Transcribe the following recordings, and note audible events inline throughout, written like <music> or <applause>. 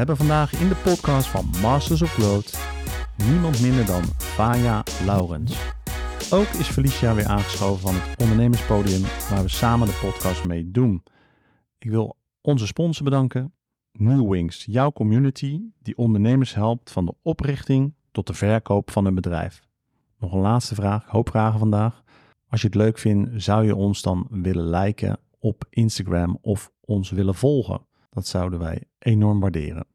hebben vandaag in de podcast van Masters of Growth niemand minder dan Faya Laurens. Ook is Felicia weer aangeschoven van het ondernemerspodium waar we samen de podcast mee doen. Ik wil onze sponsor bedanken, New Wings, jouw community die ondernemers helpt van de oprichting tot de verkoop van hun bedrijf. Nog een laatste vraag, hoop vragen vandaag. Als je het leuk vindt, zou je ons dan willen liken op Instagram of ons willen volgen? Dat zouden wij enorm waarderen.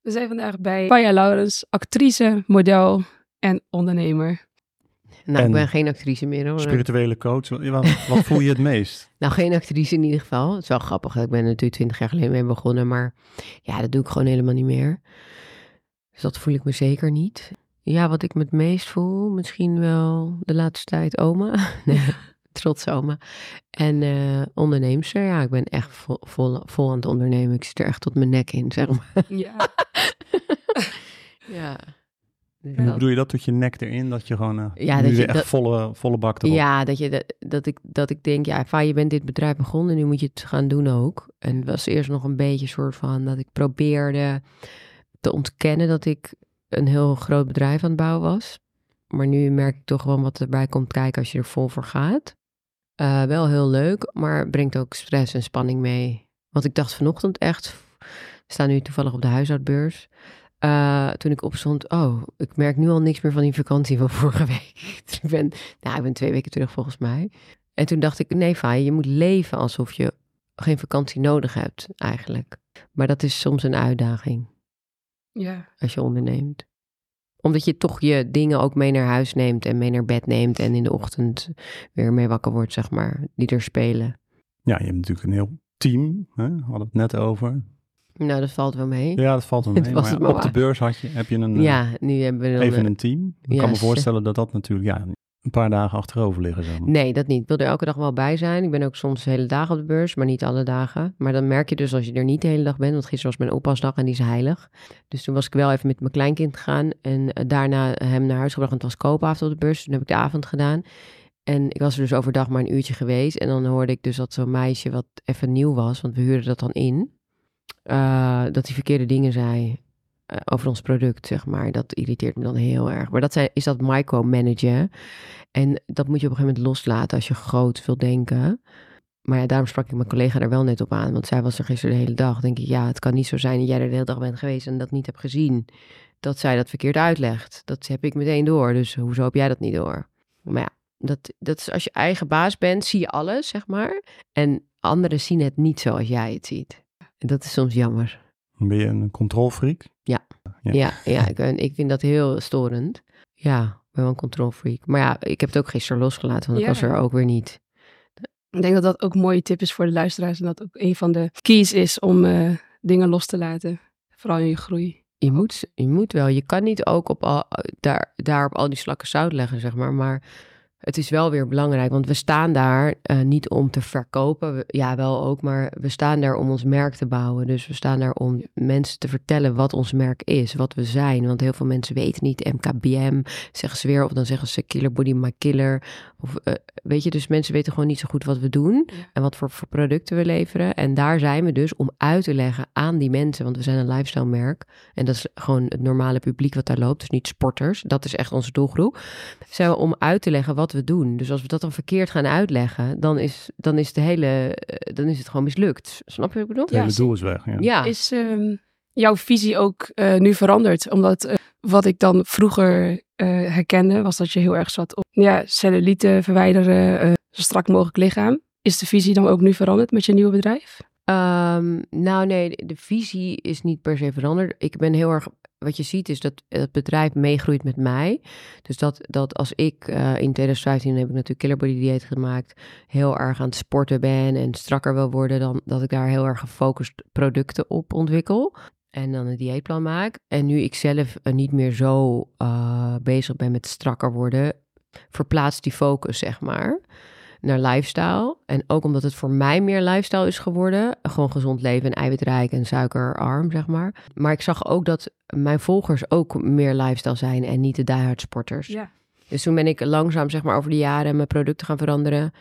We zijn vandaag bij Paya Laurens, actrice, model en ondernemer. Nou, En ik ben geen actrice meer hoor. Spirituele coach, wat, wat voel je het meest? <laughs> Nou, geen actrice in ieder geval. Het is wel grappig. Ik ben er natuurlijk twintig jaar geleden mee begonnen. Maar ja, dat doe ik gewoon helemaal niet meer. Dus dat voel ik me zeker niet. Ja, wat ik me het meest voel, misschien wel de laatste tijd oma. <laughs> Nee, trots oma. En eh onderneemster. Ja, ik ben echt vol, vol, vol aan het ondernemen. Ik zit er echt tot mijn nek in, zeg maar. Ja. <laughs> Ja. Dus En hoe dat- bedoel je dat tot je nek erin, dat je gewoon eh, Ja, dat je- echt dat- volle, volle bak erop? Ja, dat, je, dat, dat, ik, dat ik denk, ja, Fa, je bent dit bedrijf begonnen, nu moet je het gaan doen ook. En het was eerst nog een beetje een soort van dat ik probeerde te ontkennen dat ik een heel groot bedrijf aan het bouwen was. Maar nu merk ik toch gewoon wat erbij komt kijken als je er vol voor gaat. Eh, wel heel leuk, maar brengt ook stress en spanning mee. Want ik dacht vanochtend echt, we staan nu toevallig op de huishoudbeurs. Eh, toen ik opstond, oh, ik merk nu al niks meer van die vakantie van <laughs> vorige week. ik, ben, nou, ik ben twee weken terug volgens mij. En toen dacht ik, nee Faye, je moet leven alsof je geen vakantie nodig hebt eigenlijk. Maar dat is soms een uitdaging ja. als je onderneemt. Omdat je toch je dingen ook mee naar huis neemt en mee naar bed neemt en in de ochtend weer mee wakker wordt, zeg maar, die er spelen. Ja, je hebt natuurlijk een heel team, hè? we hadden het net over. Nou, dat valt wel mee. Ja, dat valt wel <laughs> mee. Maar op de beurs had je, heb je een, eh, Ja, nu hebben we dan... even eh, een team. Ik ja, kan me voorstellen dat dat natuurlijk ja, een paar dagen achterover liggen zou. Nee, dat niet. Ik wil er elke dag wel bij zijn. Ik ben ook soms de hele dagen op de beurs, maar niet alle dagen. Maar dan merk je dus als je er niet de hele dag bent, want gisteren was mijn oppasdag en die is heilig. Dus toen was ik wel even met mijn kleinkind gegaan en eh, daarna hem naar huis gebracht, want het was koopavond op de beurs. Toen heb ik de avond gedaan. En ik was er dus overdag maar een uurtje geweest. En dan hoorde ik dus dat zo'n meisje wat even nieuw was, want we huurden dat dan in, eh, dat hij verkeerde dingen zei eh, over ons product, zeg maar. Dat irriteert me dan heel erg. Maar dat zijn, is dat micromanagen. En dat moet je op een gegeven moment loslaten als je groot wil denken. Maar ja, daarom sprak ik mijn collega er wel net op aan. Want zij was er gisteren de hele dag. Denk ik, ja, het kan niet zo zijn dat jij er de hele dag bent geweest en dat niet hebt gezien. Dat zij dat verkeerd uitlegt. Dat heb ik meteen door. Dus hoezo heb jij dat niet door? Maar ja, dat, dat is als je eigen baas bent, zie je alles, zeg maar. En anderen zien het niet zoals jij het ziet. En dat is soms jammer. Ben je een controlfreak? Ja. Ja, ja, ik, ben- ik vind dat heel storend. Ja, ik ben wel een control freak. Maar ja, ik heb het ook gisteren losgelaten, want ik was er ook weer niet. Ik denk dat dat ook een mooie tip is voor de luisteraars. En dat ook een van de keys is om eh, dingen los te laten. Vooral in je groei. Je moet, je moet wel. Je kan niet ook op al, daar, daar op al die slakken zout leggen, zeg maar. Maar het is wel weer belangrijk, want we staan daar eh, niet om te verkopen. We- ja, wel ook, maar we staan daar om ons merk te bouwen. Dus we staan daar om mensen te vertellen wat ons merk is, wat we zijn. Want heel veel mensen weten niet MKBM, zeggen ze weer, of dan zeggen ze Killer Body My Killer. Of, eh, weet je, dus mensen weten gewoon niet zo goed wat we doen en wat voor, voor producten we leveren. En daar zijn we dus om uit te leggen aan die mensen, want we zijn een lifestyle merk. En dat is gewoon het normale publiek wat daar loopt, dus niet sporters. Dat is echt onze doelgroep. Zijn we om uit te leggen wat we doen. Dus als we dat dan verkeerd gaan uitleggen, dan is, dan is, de hele, eh, dan is het gewoon mislukt. Snap je wat ik bedoel? Het Ja, hele doel is weg. Ja. Ja. Is ehm, jouw visie ook eh, nu veranderd? Omdat eh, wat ik dan vroeger eh, herkende, was dat je heel erg zat op ja, cellulite verwijderen, eh, zo strak mogelijk lichaam. Is de visie dan ook nu veranderd met je nieuwe bedrijf? Ehm, nou nee, de, visie is niet per se veranderd. Ik ben heel erg, wat je ziet is dat het bedrijf meegroeit met mij. Dus dat, dat als ik eh, in 2015 heb ik natuurlijk Killer Body dieet gemaakt, heel erg aan het sporten ben en strakker wil worden, dan dat ik daar heel erg gefocust producten op ontwikkel. En dan een dieetplan maak. En nu ik zelf eh, niet meer zo eh, bezig ben met strakker worden, verplaatst die focus, zeg maar naar lifestyle. En ook omdat het voor mij meer lifestyle is geworden. Gewoon gezond leven en eiwitrijk en suikerarm, zeg maar. Maar ik zag ook dat mijn volgers ook meer lifestyle zijn en niet de diehard sporters. Ja. Dus toen ben ik langzaam, zeg maar, over de jaren mijn producten gaan veranderen.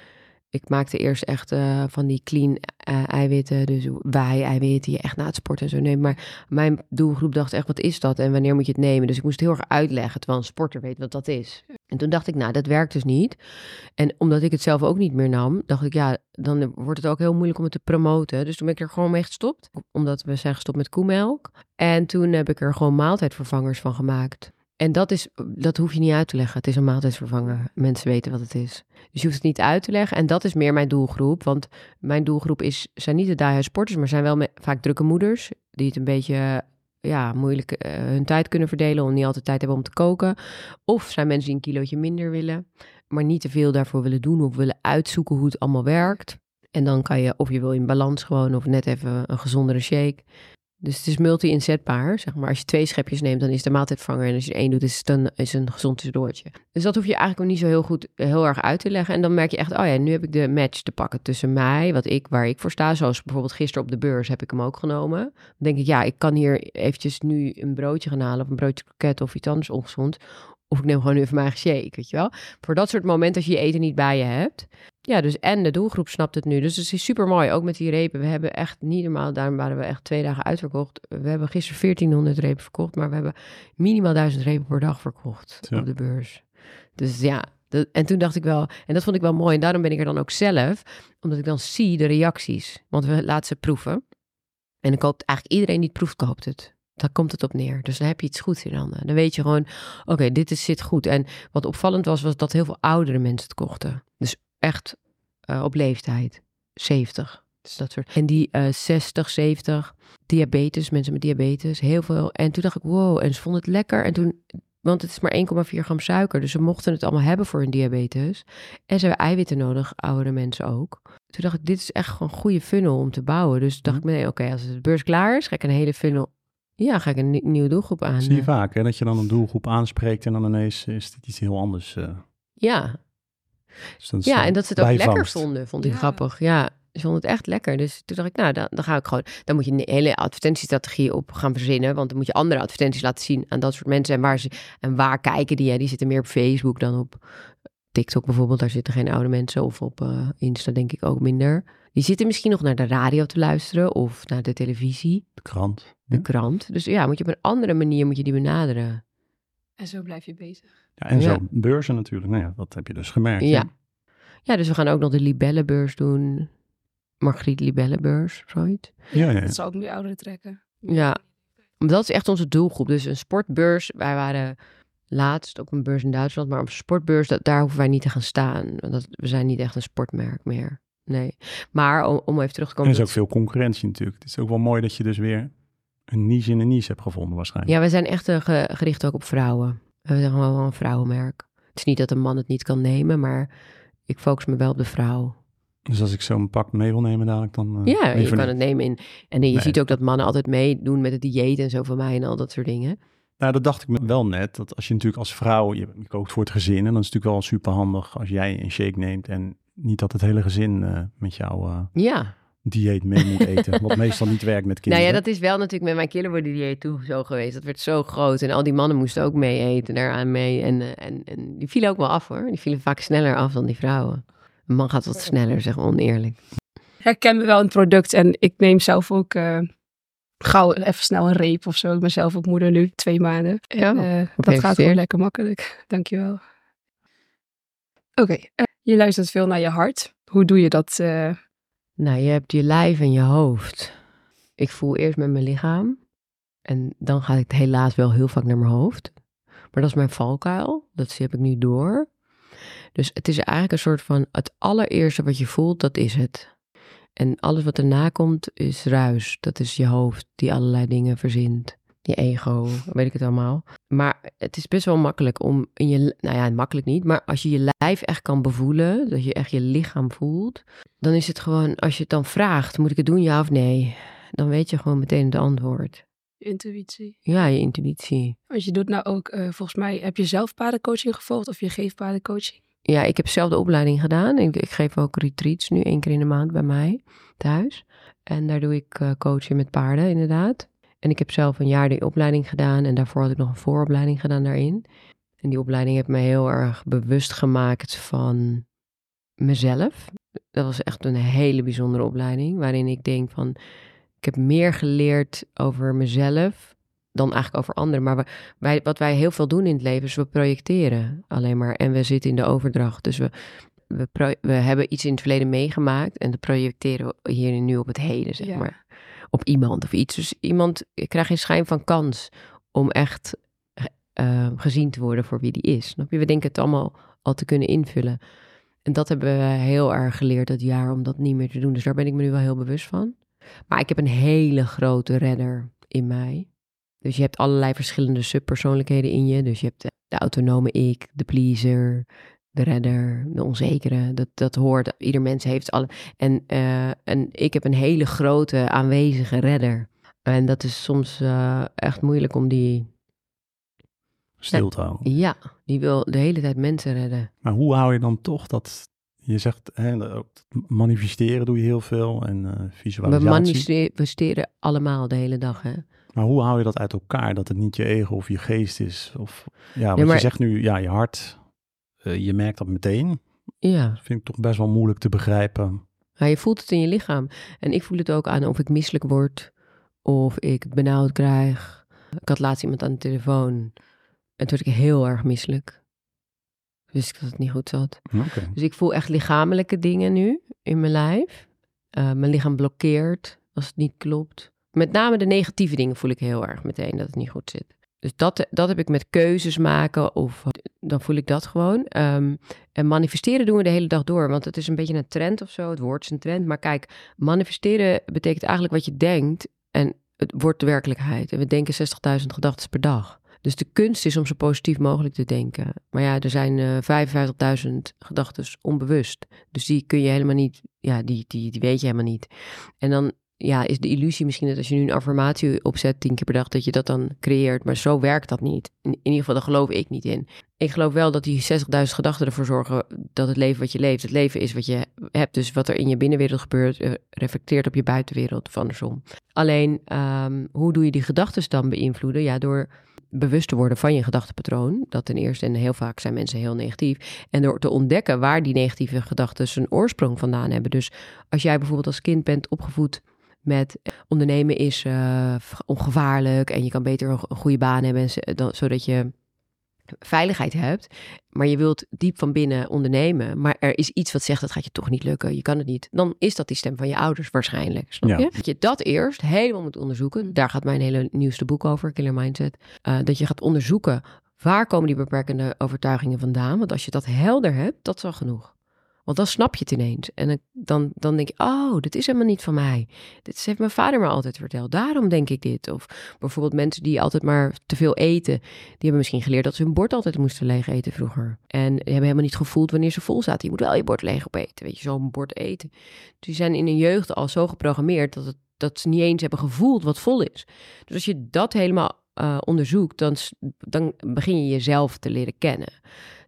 Ik maakte eerst echt eh, van die clean eh, eiwitten, dus wij-eiwitten, die je echt na het sporten en zo neemt. Maar mijn doelgroep dacht echt, wat is dat en wanneer moet je het nemen? Dus ik moest heel erg uitleggen, terwijl een sporter weet wat dat is. En toen dacht ik, nou, dat werkt dus niet. En omdat ik het zelf ook niet meer nam, dacht ik, ja, dan wordt het ook heel moeilijk om het te promoten. Dus toen ben ik er gewoon mee gestopt, omdat we zijn gestopt met koemelk. En toen heb ik er gewoon maaltijdvervangers van gemaakt. En dat, is, dat hoef je niet uit te leggen. Het is een maaltijdvervanger. Mensen weten wat het is. Dus je hoeft het niet uit te leggen. En dat is meer mijn doelgroep. Want mijn doelgroep is, zijn niet de die sporters, maar zijn wel vaak drukke moeders. Die het een beetje ja, moeilijk uh, hun tijd kunnen verdelen. Om niet altijd tijd hebben om te koken. Of zijn mensen die een kilootje minder willen. Maar niet te veel daarvoor willen doen. Of willen uitzoeken hoe het allemaal werkt. En dan kan je, of je wil in balans gewoon, of net even een gezondere shake. Dus het is multi-inzetbaar. Zeg maar. Als je twee schepjes neemt, dan is de maaltijdvanger. En als je er één doet, is het een, is een gezond tussendoortje. Dus dat hoef je eigenlijk ook niet zo heel goed, heel erg uit te leggen. En dan merk je echt, oh ja, nu heb ik de match te pakken tussen mij, wat ik, waar ik voor sta. Zoals bijvoorbeeld gisteren op de beurs heb ik hem ook genomen. Dan denk ik, ja, ik kan hier eventjes nu een broodje gaan halen. Of een broodje kroket of iets anders ongezond. Of ik neem gewoon even mijn eigen shake, weet je wel. Voor dat soort momenten als je je eten niet bij je hebt. Ja, dus en de doelgroep snapt het nu. Dus het is super mooi, ook met die repen. We hebben echt niet normaal, daarom waren we echt twee dagen uitverkocht. We hebben gisteren 1400 repen verkocht, maar we hebben minimaal 1000 repen per dag verkocht op de beurs. Dus ja, en toen dacht ik wel, en dat vond ik wel mooi. En daarom ben ik er dan ook zelf, omdat ik dan zie de reacties. Want we laten ze proeven. En ik hoop eigenlijk iedereen die het proeft, koopt het. Daar komt het op neer. Dus dan heb je iets goeds in handen. Dan weet je gewoon, oké, dit is, zit goed. En wat opvallend was, was dat heel veel oudere mensen het kochten. Dus echt uh, op leeftijd. 70. Dus dat soort. En die uh, 60, 70, diabetes, mensen met diabetes, heel veel. En toen dacht ik, wow, en ze vonden het lekker. En toen, want het is maar 1,4 gram suiker, dus ze mochten het allemaal hebben voor hun diabetes. En ze hebben eiwitten nodig, oudere mensen ook. Toen dacht ik, dit is echt gewoon een goede funnel om te bouwen. Dus dacht mhm. ik, nee, oké, als de beurs klaar is, ga ik een hele funnel ja, ga ik een nieuwe doelgroep aan. Zie je vaak, hè? Dat je dan een doelgroep aanspreekt en dan ineens is dit iets heel anders. Uh. Ja. Dus ja, en dat ze het ook lekker vonden, vond ik grappig. Ja, ze vonden het echt lekker. Dus toen dacht ik, nou, dan, dan ga ik gewoon... Dan moet je een hele advertentiestrategie op gaan verzinnen. Want dan moet je andere advertenties laten zien aan dat soort mensen. En waar, ze, en waar kijken die? Hè? Die zitten meer op Facebook dan op TikTok bijvoorbeeld. Daar zitten geen oude mensen. Of op uh, Insta denk ik ook minder. Die zitten misschien nog naar de radio te luisteren of naar de televisie. De krant. De krant. Dus ja, moet je op een andere manier moet je die benaderen. En zo blijf je bezig. Ja, en zo beurzen natuurlijk. Nou ja, dat heb je dus gemerkt. Ja. Ja, dus we gaan ook nog de Libellenbeurs doen. Margriet Libellenbeurs, zoiets. Ja, ja. Dat zal ook meer ouderen trekken. Ja, dat is echt onze doelgroep. Dus een sportbeurs. Wij waren laatst op een beurs in Duitsland, maar op een sportbeurs, dat, daar hoeven wij niet te gaan staan. Dat, we zijn niet echt een sportmerk meer. Nee, maar om, om even terug te komen. Er is ook veel concurrentie natuurlijk. Het is ook wel mooi dat je dus weer een niche in een niche hebt gevonden waarschijnlijk. Ja, we zijn echt uh, gericht ook op vrouwen. We zijn wel een vrouwenmerk. Het is niet dat een man het niet kan nemen, maar ik focus me wel op de vrouw. Dus als ik zo'n pak mee wil nemen dadelijk, dan... Uh, ja, je kan het nemen in... En je ziet ook dat mannen altijd meedoen met het dieet en zo van mij en al dat soort dingen. Nou, dat dacht ik me wel net. Dat als je natuurlijk als vrouw, je, kookt voor het gezin. En dan is het natuurlijk wel super handig als jij een shake neemt. En niet dat het hele gezin uh, met jou uh, ja. Dieet mee moet <laughs> eten. wat meestal niet werkt met kinderen. Nou ja, dat is wel natuurlijk met mijn kinderbody dieet toe zo geweest. Dat werd zo groot. En al die mannen moesten ook mee eten, daaraan mee. En, uh, en, en die vielen ook wel af hoor. Die vielen vaak sneller af dan die vrouwen. Een man gaat wat sneller, zeg maar oneerlijk. Herken me wel een product en ik neem zelf ook gauw even snel een reep of zo. Ik ben zelf ook moeder nu, twee maanden. Ja, uh, dat gaat gewoon lekker makkelijk. <laughs> Dankjewel. Oké, eh, je luistert veel naar je hart. Hoe doe je dat? Nou, je hebt je lijf en je hoofd. Ik voel eerst met mijn lichaam. En dan gaat het helaas wel heel vaak naar mijn hoofd. Maar dat is mijn valkuil. Dat heb ik nu door. Dus het is eigenlijk een soort van het allereerste wat je voelt, dat is het. En alles wat erna komt is ruis. Dat is je hoofd die allerlei dingen verzint. Je ego, weet ik het allemaal. Maar het is best wel makkelijk om in je, nou ja, makkelijk niet, maar als je je lijf echt kan bevoelen, dat je echt je lichaam voelt, dan is het gewoon, als je het dan vraagt, moet ik het doen, ja of nee? Dan weet je gewoon meteen het antwoord. Intuïtie. Ja, je intuïtie. Want je doet nou ook, uh, volgens mij, heb je zelf paardencoaching gevolgd of je geeft paardencoaching? ja, ik heb zelf de opleiding gedaan. Ik, ik, geef ook retreats nu één keer in de maand bij mij thuis. En daar doe ik uh, coaching met paarden, inderdaad. En ik heb zelf een jaar die opleiding gedaan en daarvoor had ik nog een vooropleiding gedaan daarin. En die opleiding heeft me heel erg bewust gemaakt van mezelf. Dat was echt een hele bijzondere opleiding, waarin ik denk van, ik heb meer geleerd over mezelf dan eigenlijk over anderen. Maar wij, wat wij heel veel doen in het leven is we projecteren alleen maar en we zitten in de overdracht. Dus we, we, we hebben iets in het verleden meegemaakt en dat projecteren we hier en nu op het heden, zeg Ja. maar. Op iemand of iets. Dus iemand krijgt geen schijn van kans om echt eh, gezien te worden voor wie die is. We denken het allemaal al te kunnen invullen. En dat hebben we heel erg geleerd dat jaar om dat niet meer te doen. Dus daar ben ik me nu wel heel bewust van. Maar ik heb een hele grote redder in mij. Dus je hebt allerlei verschillende subpersoonlijkheden in je. Dus je hebt de autonome ik, de pleaser, de redder, de onzekere. Dat, dat hoort. Ieder mens heeft alle. En, eh, en ik heb een hele grote aanwezige redder. En dat is soms eh, echt moeilijk om die. Stil te houden. Ja, die wil de hele tijd mensen redden. Maar hoe hou je dan toch dat... Je zegt, hè, manifesteren doe je heel veel en We visualisatie. manifesteren allemaal de hele dag. Hè? Maar hoe hou je dat uit elkaar? Dat het niet je ego of je geest is? Of, ja, maar- je zegt nu, ja, je hart, je merkt dat meteen. Ja, Dat vind ik toch best wel moeilijk te begrijpen. maar je voelt het in je lichaam. En ik voel het ook aan of ik misselijk word. Of ik benauwd krijg. Ik had laatst iemand aan de telefoon. En toen werd ik heel erg misselijk. Wist ik dat het niet goed zat. Dus ik voel echt lichamelijke dingen nu in mijn lijf. Eh, mijn lichaam blokkeert als het niet klopt. Met name de negatieve dingen voel ik heel erg meteen dat het niet goed zit. Dus dat, dat heb ik met keuzes maken of dan voel ik dat gewoon. Ehm, en manifesteren doen we de hele dag door, want het is een beetje een trend of zo. Het woord is een trend, maar kijk, manifesteren betekent eigenlijk wat je denkt en het wordt de werkelijkheid. En we denken 60.000 gedachten per dag. Dus de kunst is om zo positief mogelijk te denken. Maar ja, er zijn eh 55.000 gedachten onbewust. Dus die kun je helemaal niet, ja, die, die, die weet je helemaal niet. En dan ja, is de illusie misschien dat als je nu een affirmatie opzet tien keer per dag, dat je dat dan creëert. Maar zo werkt dat niet. In, ieder geval, daar geloof ik niet in. Ik geloof wel dat die 60.000 gedachten ervoor zorgen dat het leven wat je leeft, het leven is wat je hebt. Dus wat er in je binnenwereld gebeurt, eh, reflecteert op je buitenwereld of andersom. Alleen, ehm, hoe doe je die gedachten dan beïnvloeden? Ja, door bewust te worden van je gedachtepatroon. Dat ten eerste, en heel vaak zijn mensen heel negatief. En door te ontdekken waar die negatieve gedachten zijn oorsprong vandaan hebben. Dus als jij bijvoorbeeld als kind bent opgevoed met ondernemen is eh, ongevaarlijk en je kan beter een, goede baan hebben, dan, zodat je veiligheid hebt. Maar je wilt diep van binnen ondernemen, maar er is iets wat zegt dat gaat je toch niet lukken, je kan het niet. Dan is dat die stem van je ouders waarschijnlijk, snap Ja. je? Dat je dat eerst helemaal moet onderzoeken. Daar gaat mijn hele nieuwste boek over, Killer Mindset. Eh, dat je gaat onderzoeken waar komen die beperkende overtuigingen vandaan. Want als je dat helder hebt, dat is al genoeg. Want dan snap je het ineens. En dan- dan, denk je, oh, dit is helemaal niet van mij. Dit heeft mijn vader me altijd verteld. Daarom denk ik dit. Of bijvoorbeeld mensen die altijd maar te veel eten. Die hebben misschien geleerd dat ze hun bord altijd moesten leeg eten vroeger. En hebben helemaal niet gevoeld wanneer ze vol zaten. Je moet wel je bord leeg opeten. Weet je, zo'n bord eten. Dus die zijn in hun jeugd al zo geprogrammeerd dat, dat ze niet eens hebben gevoeld wat vol is. Dus als je dat helemaal eh, onderzoekt, dan, dan begin je jezelf te leren kennen.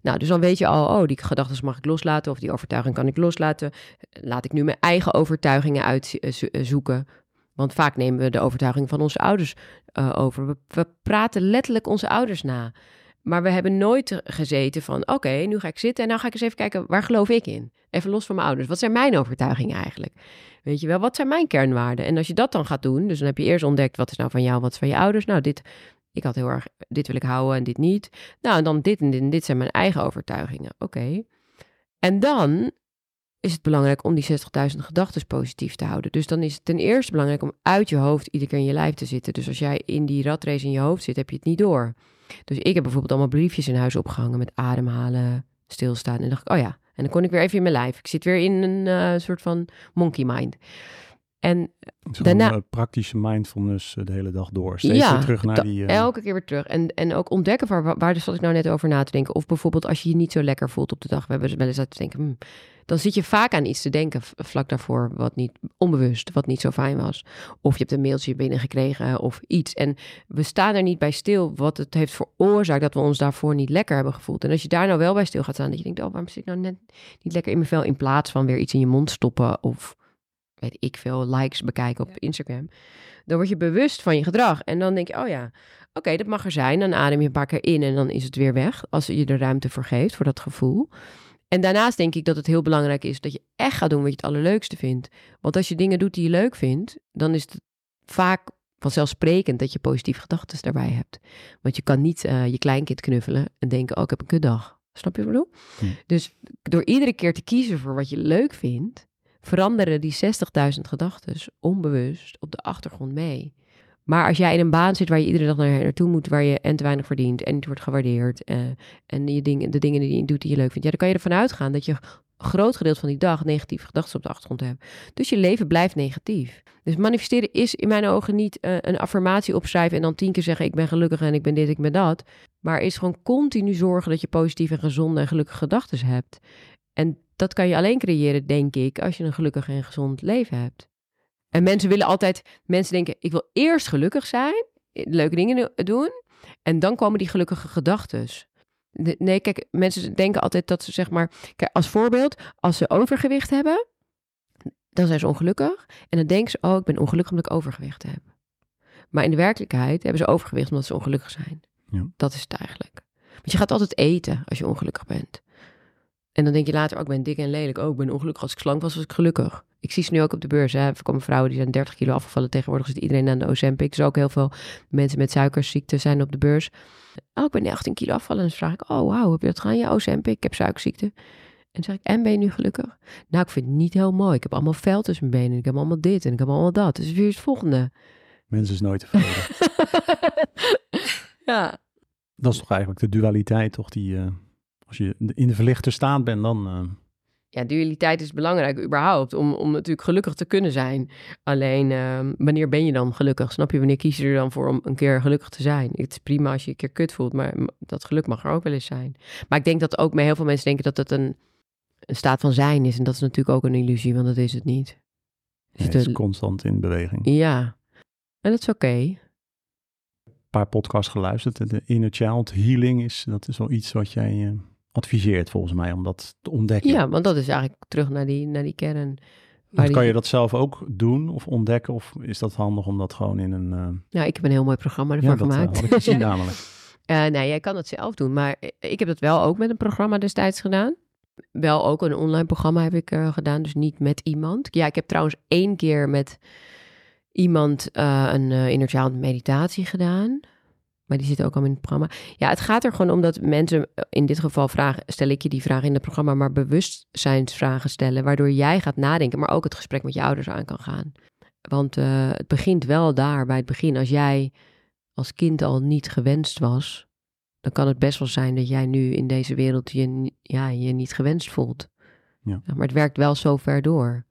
Nou, dus dan weet je al, oh, die gedachten mag ik loslaten of die overtuiging kan ik loslaten. Laat ik nu mijn eigen overtuigingen uitzoeken. Want vaak nemen we de overtuiging van onze ouders eh, over. We, we praten letterlijk onze ouders na. Maar we hebben nooit gezeten van, oké, nu ga ik zitten en nou ga ik eens even kijken, waar geloof ik in? Even los van mijn ouders. Wat zijn mijn overtuigingen eigenlijk? Weet je wel, wat zijn mijn kernwaarden? En als je dat dan gaat doen, dus dan heb je eerst ontdekt, wat is nou van jou, wat is van je ouders? Nou, dit, ik had heel erg, dit wil ik houden en dit niet. Nou, en dan dit en dit en dit zijn mijn eigen overtuigingen. Oké. En dan is het belangrijk om die 60.000 gedachten positief te houden. Dus dan is het ten eerste belangrijk om uit je hoofd iedere keer in je lijf te zitten. Dus als jij in die ratrace in je hoofd zit, heb je het niet door. Dus ik heb bijvoorbeeld allemaal briefjes in huis opgehangen met ademhalen, stilstaan. En dacht ik, oh ja. En dan kon ik weer even in mijn lijf. Ik zit weer in een eh, soort van monkey mind. En Daarna- eh, praktische mindfulness eh, de hele dag door. Steeds Ja, weer terug naar die... eh, elke keer weer terug. En, en ook ontdekken waar, waar- waar dus zat ik nou net over na te denken. Of bijvoorbeeld als je je niet zo lekker voelt op de dag. We hebben wel eens uit te denken. hmm, dan zit je vaak aan iets te denken vlak daarvoor. Wat niet onbewust, wat niet zo fijn was. Of je hebt een mailtje binnengekregen of iets. En we staan er niet bij stil wat het heeft veroorzaakt dat we ons daarvoor niet lekker hebben gevoeld. En als je daar nou wel bij stil gaat staan. Dat je denkt, oh waarom zit ik nou net niet lekker in mijn vel. In plaats van weer iets in je mond stoppen. Of weet ik veel, likes bekijken op Ja. Instagram. Dan word je bewust van je gedrag. En dan denk je, oh ja, oké, dat mag er zijn. Dan adem je een paar keer in en dan is het weer weg. Als je er ruimte voor geeft, voor dat gevoel. En daarnaast denk ik dat het heel belangrijk is dat je echt gaat doen wat je het allerleukste vindt. Want als je dingen doet die je leuk vindt, dan is het vaak vanzelfsprekend dat je positieve gedachten daarbij hebt. Want je kan niet uh, je kleinkind knuffelen en denken, oh, ik heb een kutdag. Snap je wat ik bedoel? Hm. Dus door iedere keer te kiezen voor wat je leuk vindt, veranderen die 60.000 gedachten onbewust op de achtergrond mee. Maar als jij in een baan zit waar je iedere dag naar, naartoe moet, waar je en te weinig verdient en niet wordt gewaardeerd uh, en je ding, de dingen die je doet die je leuk vindt, ja, dan kan je ervan uitgaan dat je een groot gedeelte van die dag negatieve gedachten op de achtergrond hebt. Dus je leven blijft negatief. Dus manifesteren is in mijn ogen niet uh, een affirmatie opschrijven en dan tien keer zeggen ik ben gelukkig en ik ben dit, ik ben dat. Maar is gewoon continu zorgen dat je positieve en gezonde en gelukkige gedachten hebt. En dat kan je alleen creëren, denk ik, als je een gelukkig en gezond leven hebt. En mensen willen altijd, mensen denken, ik wil eerst gelukkig zijn, leuke dingen doen, en dan komen die gelukkige gedachten. Nee, kijk, mensen denken altijd dat ze zeg maar, kijk, als voorbeeld, als ze overgewicht hebben, dan zijn ze ongelukkig. En dan denken ze, oh, ik ben ongelukkig omdat ik overgewicht heb. Maar in de werkelijkheid hebben ze overgewicht omdat ze ongelukkig zijn. Ja. Dat is het eigenlijk. Want je gaat altijd eten als je ongelukkig bent. En dan denk je later, oh, ik ben dik en lelijk. Oh, ik ben ongelukkig. Als ik slank was, was ik gelukkig. Ik zie ze nu ook op de beurs. Hè. Er komen vrouwen die zijn 30 kilo afgevallen. Tegenwoordig zit iedereen aan de Ozempic. Dus ook heel veel mensen met suikerziekte zijn op de beurs. Oh, ik ben 18 kilo afgevallen. En dan vraag ik, oh wauw, heb je dat gedaan? Ja, Ozempic, ik heb suikerziekte. En zeg ik, en ben je nu gelukkig? Nou, ik vind het niet heel mooi. Ik heb allemaal vel tussen mijn benen. Ik heb allemaal dit en ik heb allemaal dat. Dus weer het volgende. Mensen is nooit tevreden. <laughs> ja. Dat is toch eigenlijk de dualiteit, toch? Die, uh, als je in de verlichte staat bent, dan... Uh... Ja, dualiteit is belangrijk überhaupt, om, om natuurlijk gelukkig te kunnen zijn. Alleen, uh, wanneer ben je dan gelukkig? Snap je, wanneer kies je er dan voor om een keer gelukkig te zijn? Het is prima als je een keer kut voelt, maar dat geluk mag er ook wel eens zijn. Maar ik denk dat ook met heel veel mensen denken dat het een, een staat van zijn is. En dat is natuurlijk ook een illusie, want dat is het niet. Dus het is constant in beweging. Ja, en dat is oké. Okay. Een paar podcasts geluisterd. De inner child healing is, dat is wel iets wat jij uh, adviseert volgens mij om dat te ontdekken. Ja, want dat is eigenlijk terug naar die, naar die kern. Maar kan je dat zelf ook doen of ontdekken? Of is dat handig om dat gewoon in een... Uh... Nou, ik heb een heel mooi programma ervoor ja, dat, gemaakt. Uh, had ik gezien <laughs> namelijk. Uh, nee, jij kan het zelf doen. Maar ik heb dat wel ook met een programma destijds gedaan. Wel ook een online programma heb ik gedaan. Dus niet met iemand. Ja, ik heb trouwens één keer met iemand een uh, inner child meditatie gedaan. Maar die zit ook al in het programma. Ja, het gaat er gewoon om dat mensen, in dit geval vragen, stel ik je die vraag in het programma, maar bewustzijnsvragen stellen, waardoor jij gaat nadenken, maar ook het gesprek met je ouders aan kan gaan. Want uh, het begint wel daar bij het begin. Als jij als kind al niet gewenst was, dan kan het best wel zijn dat jij nu in deze wereld je, ja, je niet gewenst voelt. Ja. Maar het werkt wel zo ver door.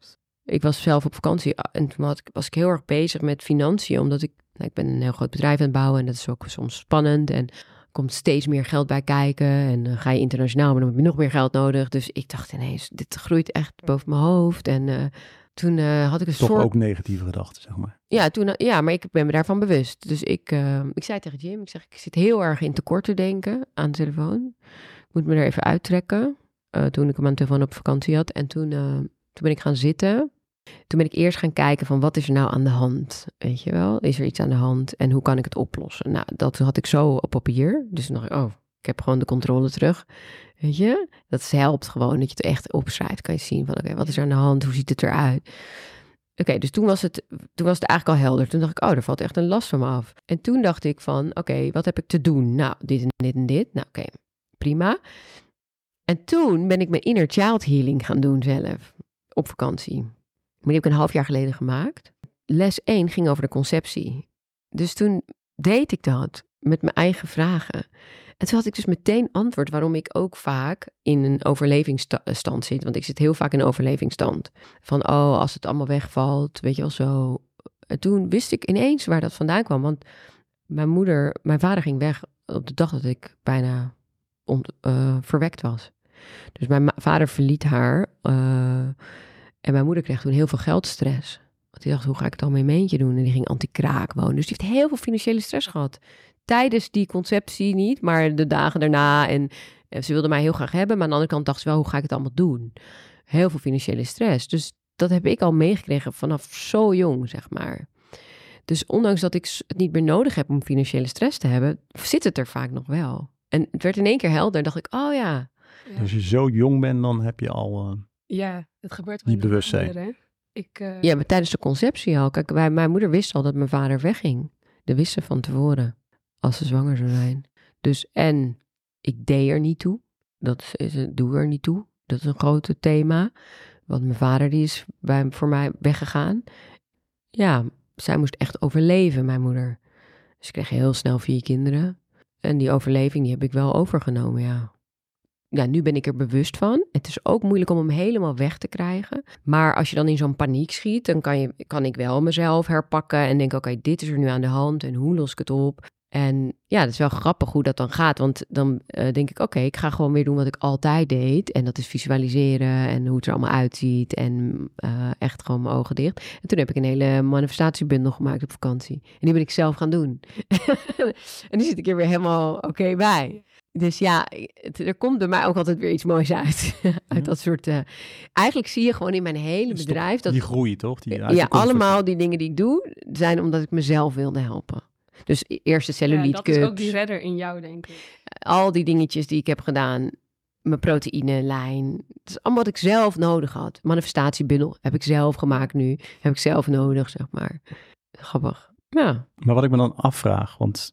Ik was zelf op vakantie en toen was ik heel erg bezig met financiën, omdat ik, ik ben een heel groot bedrijf aan het bouwen en dat is ook soms spannend en er komt steeds meer geld bij kijken en dan ga je internationaal, maar dan heb je nog meer geld nodig. Dus ik dacht ineens, dit groeit echt boven mijn hoofd en uh, toen uh, had ik een Toch soort... ook negatieve gedachten, zeg maar. Ja, toen, ja, maar ik ben me daarvan bewust. Dus ik, uh, ik zei tegen Jim, ik zeg, ik zit heel erg in tekort te denken aan de telefoon. Ik moet me er even uittrekken. toen ik hem aan de telefoon op vakantie had en toen, toen ben ik gaan zitten toen ben ik eerst gaan kijken van wat is er nou aan de hand? Weet je wel, is er iets aan de hand en hoe kan ik het oplossen? Nou, dat had ik zo op papier. Dus dan dacht ik, oh, ik heb gewoon de controle terug. Weet je, dat helpt gewoon dat je het echt opschrijft. Kan je zien van, oké, wat is er aan de hand? Hoe ziet het eruit? Oké, dus toen was, het, toen was het eigenlijk al helder. Toen dacht ik, oh, er valt echt een last van me af. En toen dacht ik van, oké, wat heb ik te doen? Nou, dit en dit en dit. Nou, oké, prima. En toen ben ik mijn inner child healing gaan doen zelf. Op vakantie. Maar die heb ik een half jaar geleden gemaakt. Les 1 ging over de conceptie. Dus toen deed ik dat met mijn eigen vragen. En toen had ik dus meteen antwoord waarom ik ook vaak in een overlevingsstand zit. Want ik zit heel vaak in een overlevingsstand. Van, oh, als het allemaal wegvalt, weet je wel zo. En toen wist ik ineens waar dat vandaan kwam. Want mijn moeder, mijn vader ging weg op de dag dat ik bijna uh, verwekt was. Dus mijn vader verliet haar. Uh, en mijn moeder kreeg toen heel veel geldstress. Want die dacht, hoe ga ik het al met mijn meentje doen? En die ging anti-kraak wonen. Dus die heeft heel veel financiële stress gehad. Tijdens die conceptie niet, maar de dagen daarna. En, en ze wilde mij heel graag hebben. Maar aan de andere kant dacht ze wel, hoe ga ik het allemaal doen? Heel veel financiële stress. Dus dat heb ik al meegekregen vanaf zo jong, zeg maar. Dus ondanks dat ik het niet meer nodig heb om financiële stress te hebben, zit het er vaak nog wel. En het werd in één keer helder. dacht ik, oh ja, Ja. Als je zo jong bent, dan heb je al... eh, Ja, het gebeurt in bewustzijn. kinderen, hè. Ik, eh, Ja, maar tijdens de conceptie al. Kijk, wij, mijn moeder wist al dat mijn vader wegging. Dat wist ze van tevoren. Als ze zwanger zou zijn. Dus en ik deed er niet toe. Dat is, doe er niet toe. Dat is een groot thema. Want mijn vader die is bij, voor mij weggegaan. Ja, zij moest echt overleven, mijn moeder. Dus ik kreeg heel snel vier kinderen. En die overleving die heb ik wel overgenomen, ja. Ja, nu ben ik er bewust van. Het is ook moeilijk om hem helemaal weg te krijgen. Maar als je dan in zo'n paniek schiet, dan kan, je, kan ik wel mezelf herpakken en denken: oké, dit is er nu aan de hand en hoe los ik het op? En ja, dat is wel grappig hoe dat dan gaat. Want dan eh, denk ik: oké, ik ga gewoon weer doen wat ik altijd deed. En dat is visualiseren en hoe het er allemaal uitziet. En eh, echt gewoon mijn ogen dicht. En toen heb ik een hele manifestatiebundel gemaakt op vakantie. En die ben ik zelf gaan doen. <laughs> en die zit ik er weer helemaal oké bij. Dus ja, het- er komt bij mij ook altijd weer iets moois uit. <laughs> uit dat soort. eh, eigenlijk zie je gewoon in mijn hele bedrijf dat die groei, toch? Die uit ja, allemaal die dingen die ik doe, zijn omdat ik mezelf wilde helpen. Dus e- eerst de ja, cellulite dat is ook die redder in jou, denk ik. al die dingetjes die ik heb gedaan, mijn proteïnelijn. Het is allemaal wat ik zelf nodig had. Manifestatiebundel heb ik zelf gemaakt nu, heb ik zelf nodig, zeg maar. Grappig. Ja, Maar wat ik me dan afvraag, want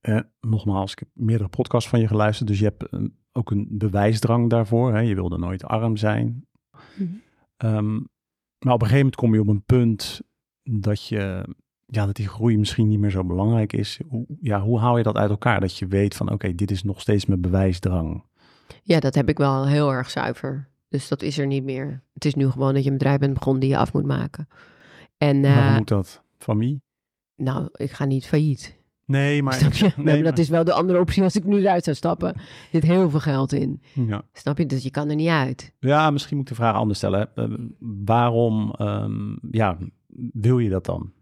eh, nogmaals, ik heb meerdere podcasts van je geluisterd, dus je hebt ook een bewijsdrang daarvoor. Hè? Je wilde nooit arm zijn. Mhm. Ehm, maar op een gegeven moment kom je op een punt dat je, ja, dat die groei misschien niet meer zo belangrijk is. Hoe, ja, hoe haal je dat uit elkaar? Dat je weet van, oké, dit is nog steeds mijn bewijsdrang. ja, dat heb ik wel heel erg zuiver. Dus dat is er niet meer. Het is nu gewoon dat je een bedrijf bent begonnen die je af moet maken. En hoe eh, moet dat? Van wie? nou, ik ga niet failliet. Nee, maar... Snap je? <laughs> Nee, maar maar- dat is wel de andere optie als ik nu eruit zou stappen. Er zit heel veel geld in. Ja. Snap je? Dus je kan er niet uit. Ja, misschien moet ik de vraag anders stellen. Eh, waarom ehm, ja, wil je dat dan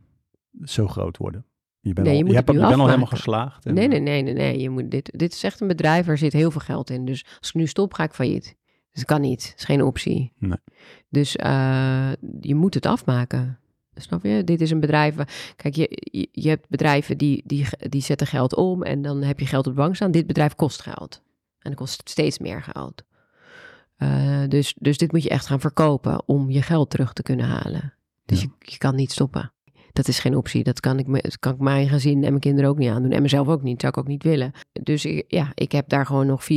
zo groot worden? Je bent Nee, al, je hebt, je bent al helemaal geslaagd. en- Nee, nee, nee, nee, nee. Je moet dit, dit is echt een bedrijf, waar zit heel veel geld in. Dus als ik nu stop, ga ik failliet. Dus dat kan niet. Dat is geen optie. Nee. Dus eh, je moet het afmaken. Snap je? Dit is een bedrijf. waar- Kijk, je, je, je hebt bedrijven die, die, die zetten geld om en dan heb je geld op de bank staan. Dit bedrijf kost geld. En dat kost steeds meer geld. Eh, dus, dus dit moet je echt gaan verkopen om je geld terug te kunnen halen. Dus Ja. je, je kan niet stoppen. Dat is geen optie. Dat kan ik, me, dat kan ik mijn gezin en mijn kinderen ook niet aandoen. En mezelf ook niet. Dat zou ik ook niet willen. Dus ik, ja, ik heb daar gewoon nog 4,5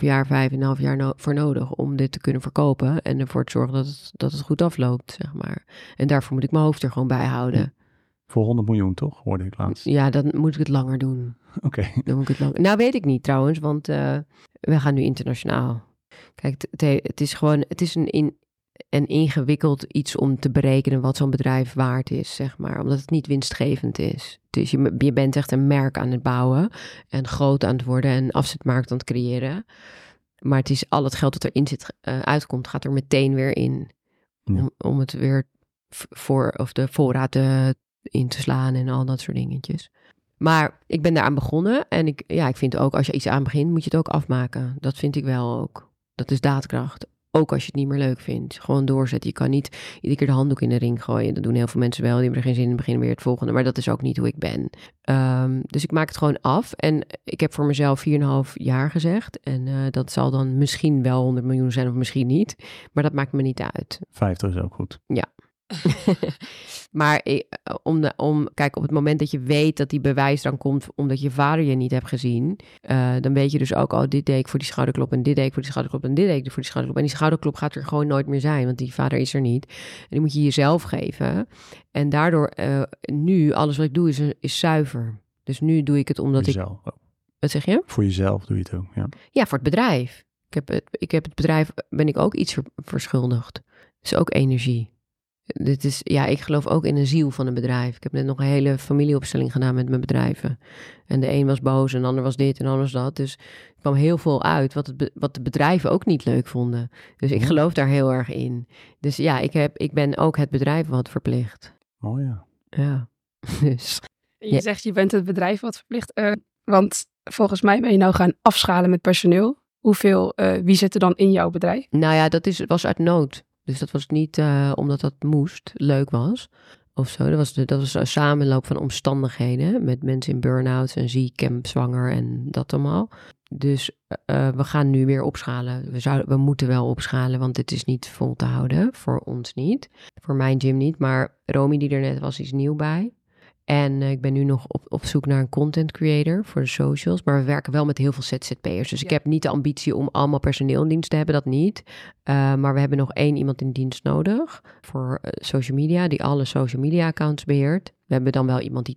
jaar, 5,5 jaar no- voor nodig om dit te kunnen verkopen. En ervoor te zorgen dat het, dat het goed afloopt, zeg maar. En daarvoor moet ik mijn hoofd er gewoon bij houden. Voor 100 miljoen, toch? Hoorde ik laatst. Ja, dan moet ik het langer doen. <laughs> Oké. Dan moet ik het langer... Nou, weet ik niet trouwens, want eh, we gaan nu internationaal. Kijk, het, het he- het is gewoon, het is een, in, een ingewikkeld iets om te berekenen wat zo'n bedrijf waard is, zeg maar. Omdat het niet winstgevend is. Dus je, je bent echt een merk aan het bouwen en groot aan het worden en afzetmarkt aan het creëren. Maar het is al het geld dat erin zit, eh, uitkomt, gaat er meteen weer in. Ja. Om, om het weer voor, of de voorraad eh, in te slaan en al dat soort dingetjes. Maar ik ben daaraan begonnen. En ik, ja, ik vind ook, als je iets aan begint, moet je het ook afmaken. Dat vind ik wel ook. Dat is daadkracht. Ook als je het niet meer leuk vindt. Gewoon doorzetten. Je kan niet iedere keer de handdoek in de ring gooien. Dat doen heel veel mensen wel. Die hebben er geen zin in. Beginnen weer het volgende. Maar dat is ook niet hoe ik ben. Ehm, dus ik maak het gewoon af. En ik heb voor mezelf 4,5 jaar gezegd. En eh, dat zal dan misschien wel 100 miljoen zijn of misschien niet. Maar dat maakt me niet uit. 50 is ook goed. <laughs> maar eh, om, de, om, kijk, op het moment dat je weet dat die bewijs dan komt omdat je vader je niet hebt gezien, eh, dan weet je dus ook, oh, dit deed ik voor die schouderklop en dit deed ik voor die schouderklop en dit deed ik voor die schouderklop. En die schouderklop gaat er gewoon nooit meer zijn, want die vader is er niet. En die moet je jezelf geven. En daardoor, eh, nu, alles wat ik doe is, is zuiver. Dus nu doe ik het omdat voor ik, jezelf. Oh, wat zeg je? Voor jezelf doe je het ook, ja. Ja, voor het bedrijf. Ik heb het, ik heb het bedrijf, ben ik ook iets ver- verschuldigd. Dus ook energie. Dit is, ja, ik geloof ook in de ziel van een bedrijf. Ik heb net nog een hele familieopstelling gedaan met mijn bedrijven. En de een was boos en de ander was dit en de ander was dat. Dus er kwam heel veel uit wat, het, wat de bedrijven ook niet leuk vonden. Dus ik geloof daar heel erg in. Dus ja, ik, heb, ik ben ook het bedrijf wat verplicht. Oh ja. Ja, <laughs> dus Je Ja. zegt je bent het bedrijf wat verplicht. eh, want volgens mij ben je nou gaan afschalen met personeel. Hoeveel, eh, wie zit er dan in jouw bedrijf? Nou ja, dat is, was uit nood. Dus dat was niet eh, omdat dat moest, leuk was. of zo. Dat was, de, dat was een samenloop van omstandigheden met mensen in burn-out en ziek en zwanger en dat allemaal. Dus uh, we gaan nu weer opschalen. We, zouden, we moeten wel opschalen, want het is niet vol te houden. Voor ons niet. Voor mijn gym niet. Maar Romy, die er net was, is nieuw bij. En uh, ik ben nu nog op, op zoek naar een content creator voor de socials. Maar we werken wel met heel veel ZZP'ers. Dus ja. ik heb niet de ambitie om allemaal personeel in dienst te hebben, dat niet. Uh, maar we hebben nog één iemand in dienst nodig voor uh, social media, die alle social media accounts beheert. We hebben dan wel iemand die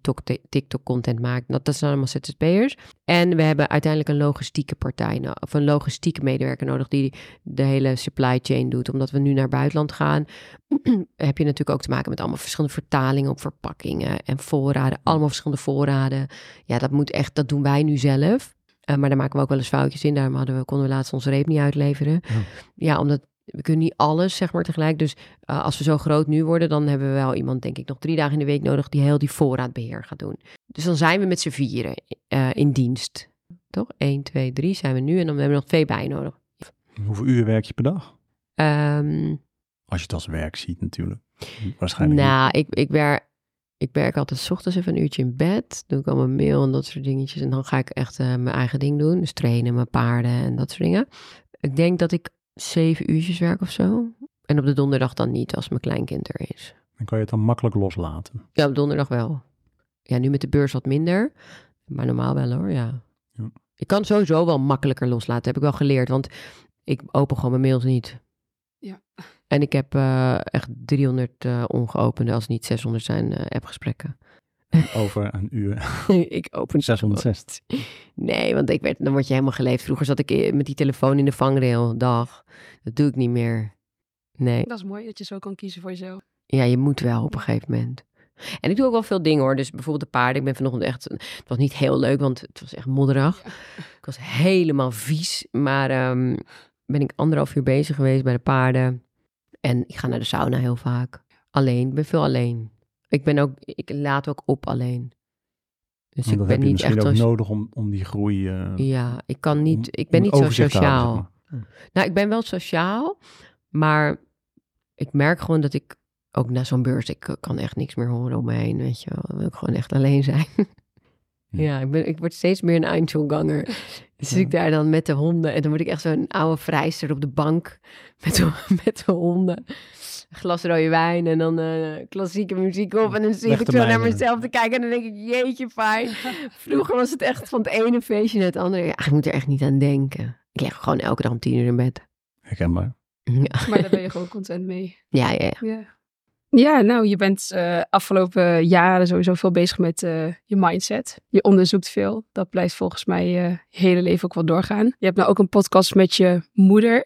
TikTok-content maakt. Dat, dat zijn allemaal ZZP'ers. En we hebben uiteindelijk een logistieke partij, of een logistieke medewerker nodig die de hele supply chain doet. Omdat we nu naar buitenland gaan, <clears throat> heb je natuurlijk ook te maken met allemaal verschillende vertalingen op verpakkingen en voorraden. Allemaal verschillende voorraden. Ja, dat moet echt, dat doen wij nu zelf. Uh, maar daar maken we ook wel eens foutjes in. Daarom hadden we, konden we laatst onze reep niet uitleveren. Ja, ja omdat we kunnen niet alles, zeg maar, tegelijk. Dus uh, als we zo groot nu worden, dan hebben we wel iemand, denk ik, nog drie dagen in de week nodig die heel die voorraadbeheer gaat doen. Dus dan zijn we met z'n vieren uh, in dienst. Toch? 1, 2, 3 zijn we nu en dan hebben we nog twee bij nodig. Hoeveel uur werk je per dag? Um, als je het als werk ziet natuurlijk. Waarschijnlijk Nou, ik, ik, werk, ik werk altijd 's ochtends even een uurtje in bed. Doe ik al mijn mail en dat soort dingetjes. En dan ga ik echt uh, mijn eigen ding doen. Dus trainen, mijn paarden en dat soort dingen. Ik denk dat ik zeven uurtjes werk of zo. En op de donderdag dan niet, als mijn kleinkind er is. Dan kan je het dan makkelijk loslaten. Ja, op donderdag wel. Ja, nu met de beurs wat minder. Maar normaal wel hoor, ja. ja. Ik kan sowieso wel makkelijker loslaten, heb ik wel geleerd. Want ik open gewoon mijn mails niet. Ja. En ik heb uh, echt 300 uh, ongeopende, als het niet 600 zijn, uh, appgesprekken. <laughs> Over een uur. <laughs> ik open 660. Nee, want ik werd, dan word je helemaal geleefd. Vroeger zat ik met die telefoon in de vangrail. Dag. Dat doe ik niet meer. Nee. Dat is mooi dat je zo kan kiezen voor jezelf. Ja, je moet wel op een gegeven moment. En ik doe ook wel veel dingen hoor. Dus bijvoorbeeld de paarden. Ik ben vanochtend echt... Het was niet heel leuk, want het was echt modderig. Ja. Ik was helemaal vies. Maar um, ben ik anderhalf uur bezig geweest bij de paarden. En ik ga naar de sauna heel vaak. Alleen. Ik ben veel alleen. Ik ben ook... Ik laat ook op alleen. Dus ik ben heb je niet misschien echt... ook nodig om, om die groei... eh, Ja, ik kan niet... om- Ik ben niet zo houden, sociaal. zeg maar. Nou, ik ben wel sociaal, maar ik merk gewoon dat ik ook na zo'n beurs, ik eh, kan echt niks meer horen om me heen, weet je wel. Dan wil ik gewoon echt alleen zijn. ja, ik, ben, ik word steeds meer een Einzelganger. Dus zit ik daar dan met de honden en dan word ik echt zo'n oude vrijster op de bank met de, <laughs> met de honden. Glas rode wijn en dan eh, klassieke muziek op. En dan zit ik zo naar mezelf te kijken en dan denk ik, jeetje fijn. <laughs> Vroeger was het echt van het ene feestje naar het andere. Ja, ik moet er echt niet aan denken. Ik lig gewoon elke dag om tien uur in bed. Herkenbaar. Ja, <laughs> Maar daar ben je gewoon content mee. ja, ja. ja. Ja. Ja, nou, je bent eh afgelopen jaren sowieso veel bezig met eh, je mindset. Je onderzoekt veel. Dat blijft volgens mij eh, je hele leven ook wel doorgaan. Je hebt nou ook een podcast met je moeder.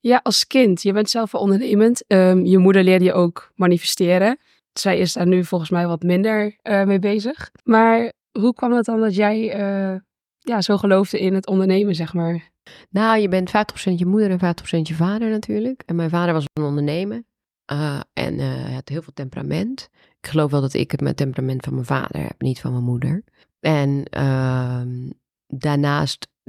Ja, als kind. Je bent zelf wel ondernemend. Ehm, je moeder leerde je ook manifesteren. Zij is daar nu volgens mij wat minder eh, mee bezig. Maar hoe kwam het dan dat jij eh, ja, zo geloofde in het ondernemen, zeg maar? Nou, je bent 50% je moeder en 50% je vader natuurlijk. En mijn vader was een ondernemer. Uh, en hij had heel veel temperament. Ik geloof wel dat ik het met temperament van mijn vader heb, niet van mijn moeder. En uh, daarnaast eh,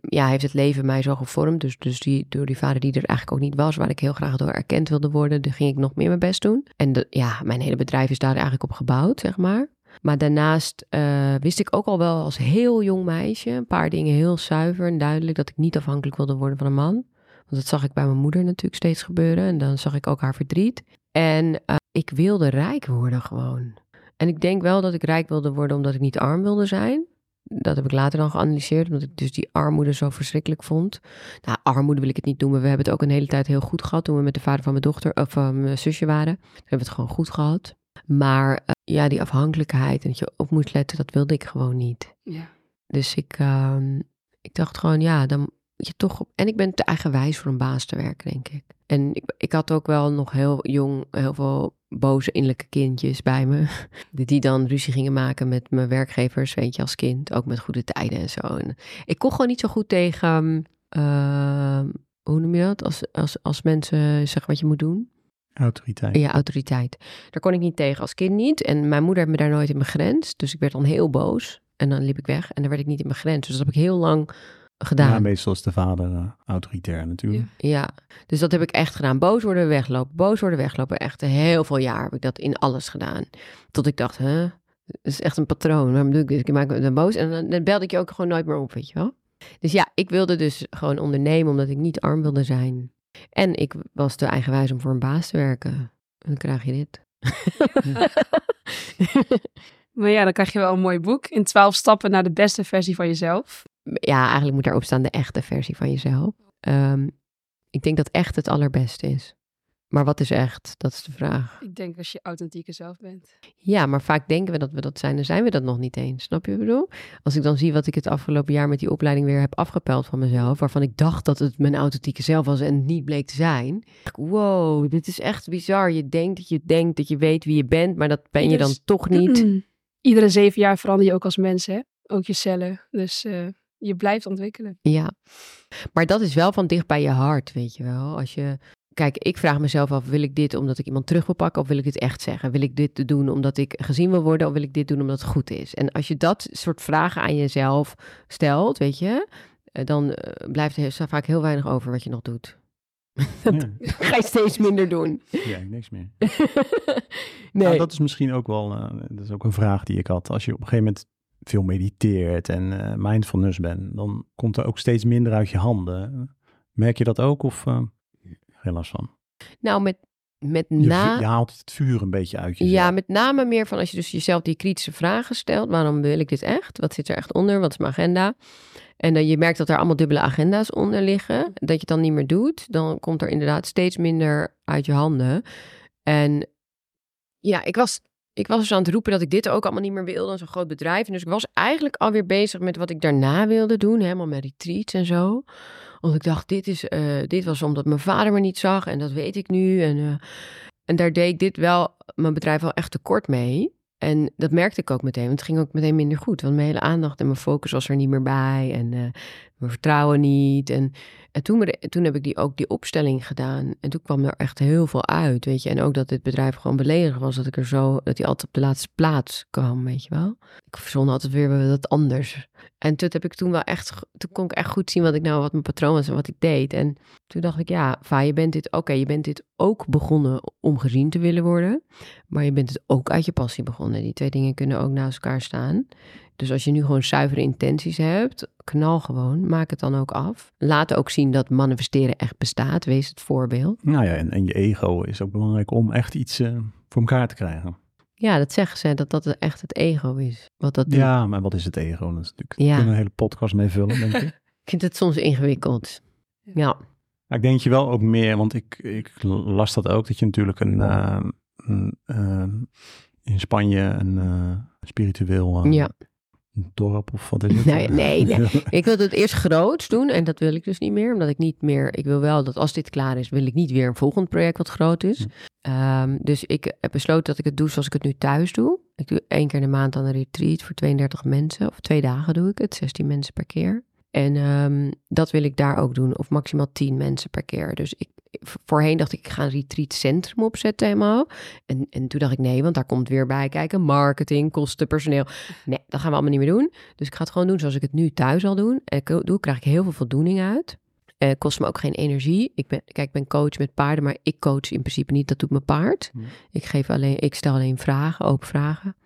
ja, heeft het leven mij zo gevormd. Dus, dus die, door die vader die er eigenlijk ook niet was, waar ik heel graag door erkend wilde worden, daar ging ik nog meer mijn best doen. En ja, mijn hele bedrijf is daar eigenlijk op gebouwd, zeg maar. Maar daarnaast uh, wist ik ook al wel als heel jong meisje een paar dingen heel zuiver en duidelijk dat ik niet afhankelijk wilde worden van een man. Want dat zag ik bij mijn moeder natuurlijk steeds gebeuren. En dan zag ik ook haar verdriet. En uh, ik wilde rijk worden gewoon. En ik denk wel dat ik rijk wilde worden omdat ik niet arm wilde zijn. Dat heb ik later dan geanalyseerd, omdat ik dus die armoede zo verschrikkelijk vond. Nou, armoede wil ik het niet noemen. We hebben het ook een hele tijd heel goed gehad toen we met de vader van mijn dochter of van mijn zusje waren. Toen hebben we het gewoon goed gehad. Maar uh, ja, die afhankelijkheid en dat je op moet letten, dat wilde ik gewoon niet. Ja. Dus ik, uh, ik dacht gewoon, ja, dan je toch op. En ik ben te eigenwijs voor een baas te werken, denk ik. En ik, ik had ook wel nog heel jong heel veel boze innerlijke kindjes bij me. <laughs> Die dan ruzie gingen maken met mijn werkgevers, weet je, als kind. Ook met goede tijden en zo. En ik kon gewoon niet zo goed tegen, uh, hoe noem je dat? Als, als, als mensen zeggen wat je moet doen. Autoriteit. Ja, autoriteit. Daar kon ik niet tegen als kind niet. En mijn moeder heeft me daar nooit in begrensd. Dus ik werd dan heel boos. En dan liep ik weg en dan werd ik niet in mijn grens. Dus dat heb ik heel lang gedaan. Ja, meestal is de vader eh, autoritair natuurlijk. Ja, dus dat heb ik echt gedaan. Boos worden, weglopen. Boos worden, weglopen. Echt heel veel jaar heb ik dat in alles gedaan. Tot ik dacht, hè, dat is echt een patroon. Waarom doe ik dit? Ik maak me dan boos en dan, dan belde ik je ook gewoon nooit meer op, weet je wel. Dus ja, ik wilde dus gewoon ondernemen omdat ik niet arm wilde zijn. En ik was te eigenwijs om voor een baas te werken. En dan krijg je dit. <laughs> Maar ja, dan krijg je wel een mooi boek. In 12 stappen naar de beste versie van jezelf. Ja, eigenlijk moet daarop staan de echte versie van jezelf. Ehm, ik denk dat echt het allerbeste is. Maar wat is echt? Dat is de vraag. Ik denk als je authentieke zelf bent. Ja, maar vaak denken we dat we dat zijn en zijn we dat nog niet eens. Snap je wat ik bedoel? Als ik dan zie wat ik het afgelopen jaar met die opleiding weer heb afgepeld van mezelf, waarvan ik dacht dat het mijn authentieke zelf was en het niet bleek te zijn. Wow, dit is echt bizar. Je denkt dat je denkt dat je weet wie je bent, maar dat ben je dan toch niet. Iedere zeven jaar verander je ook als mens, hè? Ook je cellen. Dus eh, je blijft ontwikkelen. Ja, maar dat is wel van dicht bij je hart, weet je wel. Als je, kijk, ik vraag mezelf af, wil ik dit omdat ik iemand terug wil pakken of wil ik dit echt zeggen? Wil ik dit doen omdat ik gezien wil worden of wil ik dit doen omdat het goed is? En als je dat soort vragen aan jezelf stelt, weet je, eh, dan eh, blijft er vaak heel weinig over wat je nog doet. <laughs> Ja, <laughs> Ga je steeds minder doen. ja, niks meer. <laughs> nee. Nou, dat is misschien ook wel, eh, dat is ook een vraag die ik had. Als je op een gegeven moment veel mediteert en eh, mindfulness bent, dan komt er ook steeds minder uit je handen. Merk je dat ook of geen last van? Nou, met, met Je, na... je haalt het vuur een beetje uit jezelf. Ja, met name meer van als je dus jezelf die kritische vragen stelt. Waarom wil ik dit echt? Wat zit er echt onder? Wat is mijn agenda? En dan je merkt dat er allemaal dubbele agenda's onder liggen. Dat je het dan niet meer doet. Dan komt er inderdaad steeds minder uit je handen. En ja, ik was, ik was dus aan het roepen dat ik dit ook allemaal niet meer wilde. Zo'n groot bedrijf. En dus ik was eigenlijk alweer bezig met wat ik daarna wilde doen. Helemaal met retreats en zo. Want ik dacht, dit, is, eh, dit was omdat mijn vader me niet zag. En dat weet ik nu. En, eh, en daar deed ik dit wel, mijn bedrijf wel echt tekort mee. En dat merkte ik ook meteen, want het ging ook meteen minder goed. Want mijn hele aandacht en mijn focus was er niet meer bij. En eh, mijn vertrouwen niet. En, en toen, toen heb ik die, ook die opstelling gedaan. En toen kwam er echt heel veel uit, weet je. En ook dat dit bedrijf gewoon beledigd was. Dat ik er zo, dat hij altijd op de laatste plaats kwam, weet je wel. Ik verzon altijd weer wat anders. En toen heb ik toen wel echt, toen kon ik echt goed zien wat ik nou, wat mijn patroon was en wat ik deed. En toen dacht ik, ja, Va, je bent dit, oké, je bent dit ook begonnen om gezien te willen worden. Maar je bent het ook uit je passie begonnen. Die twee dingen kunnen ook naast elkaar staan. Dus als je nu gewoon zuivere intenties hebt, knal gewoon, maak het dan ook af. Laat ook zien dat manifesteren echt bestaat. Wees het voorbeeld. Nou ja, en, en je ego is ook belangrijk om echt iets eh, voor elkaar te krijgen. Ja, dat zeggen ze, dat dat echt het ego is. Wat dat doet. Ja, maar wat is het ego? Dat is natuurlijk, Ja. kunnen een hele podcast mee vullen, denk ik. <laughs> Ik vind het soms ingewikkeld. Ja, ik denk je wel ook meer, want ik, ik las dat ook, dat je natuurlijk een, eh, een, eh, in Spanje een eh, spiritueel eh, ja. dorp of wat is het? Nee, nee, nee. <laughs> Ik wilde het eerst groots doen en dat wil ik dus niet meer. Omdat ik niet meer, ik wil wel dat als dit klaar is, wil ik niet weer een volgend project wat groot is. Hm. Ehm, dus ik heb besloten dat ik het doe zoals ik het nu thuis doe. Ik doe één keer in de maand dan een retreat voor 32 mensen. Of twee dagen doe ik het, 16 mensen per keer. En ehm, dat wil ik daar ook doen. Of maximaal 10 mensen per keer. Dus ik, voorheen dacht ik, ik ga een retreatcentrum opzetten helemaal. En, en toen dacht ik, nee, want daar komt weer bij kijken. Marketing, kosten, personeel. Nee, dat gaan we allemaal niet meer doen. Dus ik ga het gewoon doen zoals ik het nu thuis al doe. En ik doe, krijg ik heel veel voldoening uit. Eh, kost me ook geen energie. Ik ben, kijk, ik ben coach met paarden, maar ik coach in principe niet. Dat doet mijn paard. Hm. Ik, geef alleen, ik stel alleen vragen, open vragen.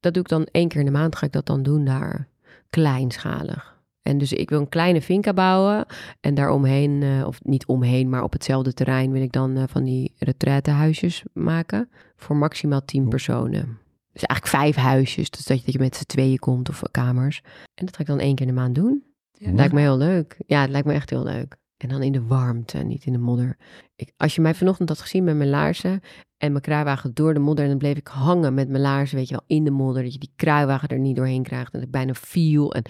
Dat doe ik dan één keer in de maand, ga ik dat dan doen daar. Kleinschalig. En dus ik wil een kleine finca bouwen. En daaromheen, eh, of niet omheen, maar op hetzelfde terrein wil ik dan eh, van die retraitehuisjes maken. Voor maximaal tien personen. Dus eigenlijk vijf huisjes. Dus dat je, dat je met z'n tweeën komt of kamers. En dat ga ik dan één keer in de maand doen. Ja. Lijkt me heel leuk. Ja, het lijkt me echt heel leuk. En dan in de warmte, niet in de modder. Ik, als je mij vanochtend had gezien met mijn laarzen en mijn kruiwagen door de modder... en dan bleef ik hangen met mijn laarzen, weet je wel, in de modder. Dat je die kruiwagen er niet doorheen krijgt en dat ik bijna viel. En,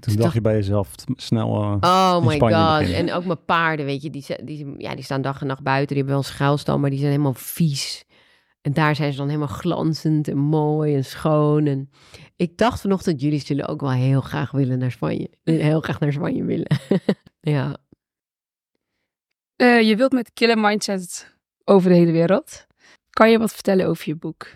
Toen dacht je bij jezelf snel, eh, oh my god. beginnen. En ook mijn paarden, weet je, die, die, ja, die staan dag en nacht buiten. Die hebben wel een schuilstal, maar die zijn helemaal vies. En daar zijn ze dan helemaal glanzend en mooi en schoon. En ik dacht vanochtend, jullie zullen ook wel heel graag willen naar Spanje. Heel graag naar Spanje willen. <laughs> ja. Eh, je wilt met Killer Mindset over de hele wereld. Kan je wat vertellen over je boek?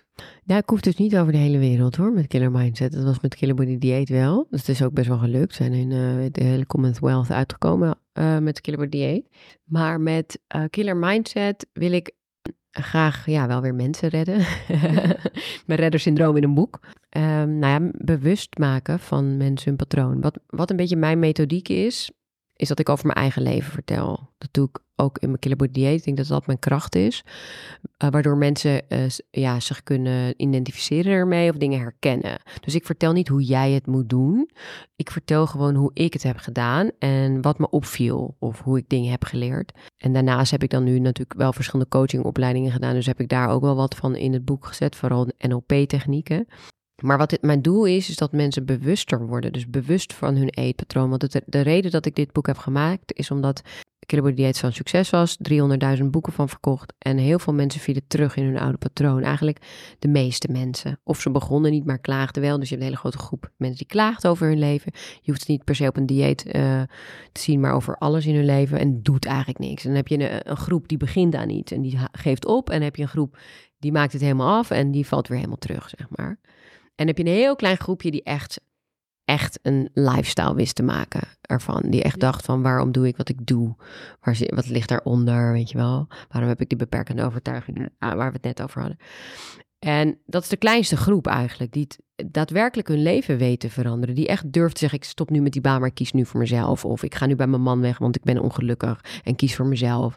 Nou, ik hoef dus niet over de hele wereld hoor, met Killer Mindset. Dat was met Killer Body Dieet wel. Dus het is ook best wel gelukt. We zijn in uh, de hele Commonwealth uitgekomen uh, met Killer Body Dieet. Maar met Killer Mindset wil ik graag ja, wel weer mensen redden. <laughs> Mijn reddersyndroom in een boek. Um, nou ja, bewust maken van mensen hun patroon. Wat, wat een beetje mijn methodiek is, is dat ik over mijn eigen leven vertel. Dat doe ik ook in mijn Killer Dieet. Ik denk dat dat mijn kracht is. Uh, waardoor mensen uh, ja, zich kunnen identificeren ermee of dingen herkennen. Dus ik vertel niet hoe jij het moet doen. Ik vertel gewoon hoe ik het heb gedaan en wat me opviel of hoe ik dingen heb geleerd. En daarnaast heb ik dan nu natuurlijk wel verschillende coachingopleidingen gedaan. Dus heb ik daar ook wel wat van in het boek gezet, vooral NLP-technieken. Maar wat dit, mijn doel is, is dat mensen bewuster worden. Dus bewust van hun eetpatroon. Want het, de reden dat ik dit boek heb gemaakt, is omdat Killer Dieet zo'n succes was. 300.000 boeken van verkocht. En heel veel mensen vielen terug in hun oude patroon. Eigenlijk de meeste mensen. Of ze begonnen niet, maar klaagden wel. Dus je hebt een hele grote groep mensen die klaagt over hun leven. Je hoeft het niet per se op een dieet uh, te zien, maar over alles in hun leven. En doet eigenlijk niks. En dan heb je een, een groep die begint aan iets en die geeft op. En dan heb je een groep die maakt het helemaal af en die valt weer helemaal terug, zeg maar. En heb je een heel klein groepje die echt, echt een lifestyle wist te maken ervan. Die echt dacht van waarom doe ik wat ik doe? Waar, wat ligt daaronder, weet je wel? Waarom heb ik die beperkende overtuigingen ah, waar we het net over hadden? En dat is de kleinste groep eigenlijk, die het daadwerkelijk hun leven weet te veranderen. Die echt durft te zeggen, ik stop nu met die baan, maar ik kies nu voor mezelf. Of ik ga nu bij mijn man weg, want ik ben ongelukkig en kies voor mezelf.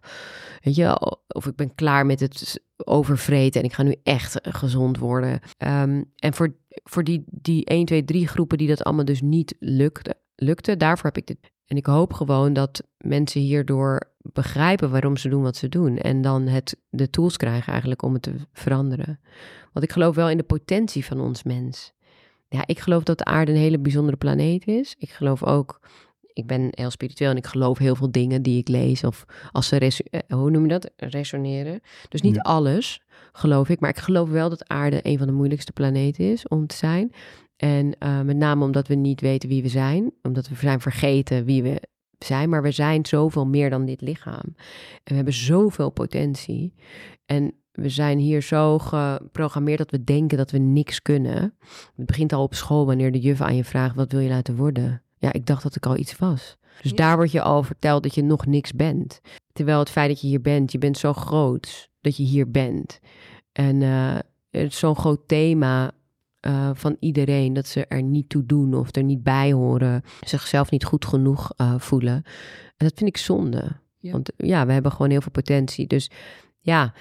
Weet je, of ik ben klaar met het overvreten en ik ga nu echt gezond worden. Um, en voor, voor die, die 1, 2, 3 groepen die dat allemaal dus niet lukte, lukte, daarvoor heb ik dit. En ik hoop gewoon dat mensen hierdoor begrijpen waarom ze doen wat ze doen. En dan het, de tools krijgen eigenlijk om het te veranderen. Want ik geloof wel in de potentie van ons mens. Ja, ik geloof dat de aarde een hele bijzondere planeet is. Ik geloof ook, ik ben heel spiritueel en ik geloof heel veel dingen die ik lees. Of als ze, eh, hoe noem je dat? Resoneren. Dus niet alles geloof ik. Maar ik geloof wel dat aarde een van de moeilijkste planeten is om te zijn. En uh, met name omdat we niet weten wie we zijn. Omdat we zijn vergeten wie we zijn, maar we zijn zoveel meer dan dit lichaam. En we hebben zoveel potentie. En we zijn hier zo geprogrammeerd dat we denken dat we niks kunnen. Het begint al op school wanneer de juf aan je vraagt: wat wil je laten worden? Ja, ik dacht dat ik al iets was. Dus daar word je al verteld dat je nog niks bent. Terwijl het feit dat je hier bent, je bent zo groot dat je hier bent. En uh, het is zo'n groot thema uh, van iedereen. Dat ze er niet toe doen of er niet bij horen. Zichzelf niet goed genoeg uh, voelen. En dat vind ik zonde. Ja. Want ja, we hebben gewoon heel veel potentie. Dus ja,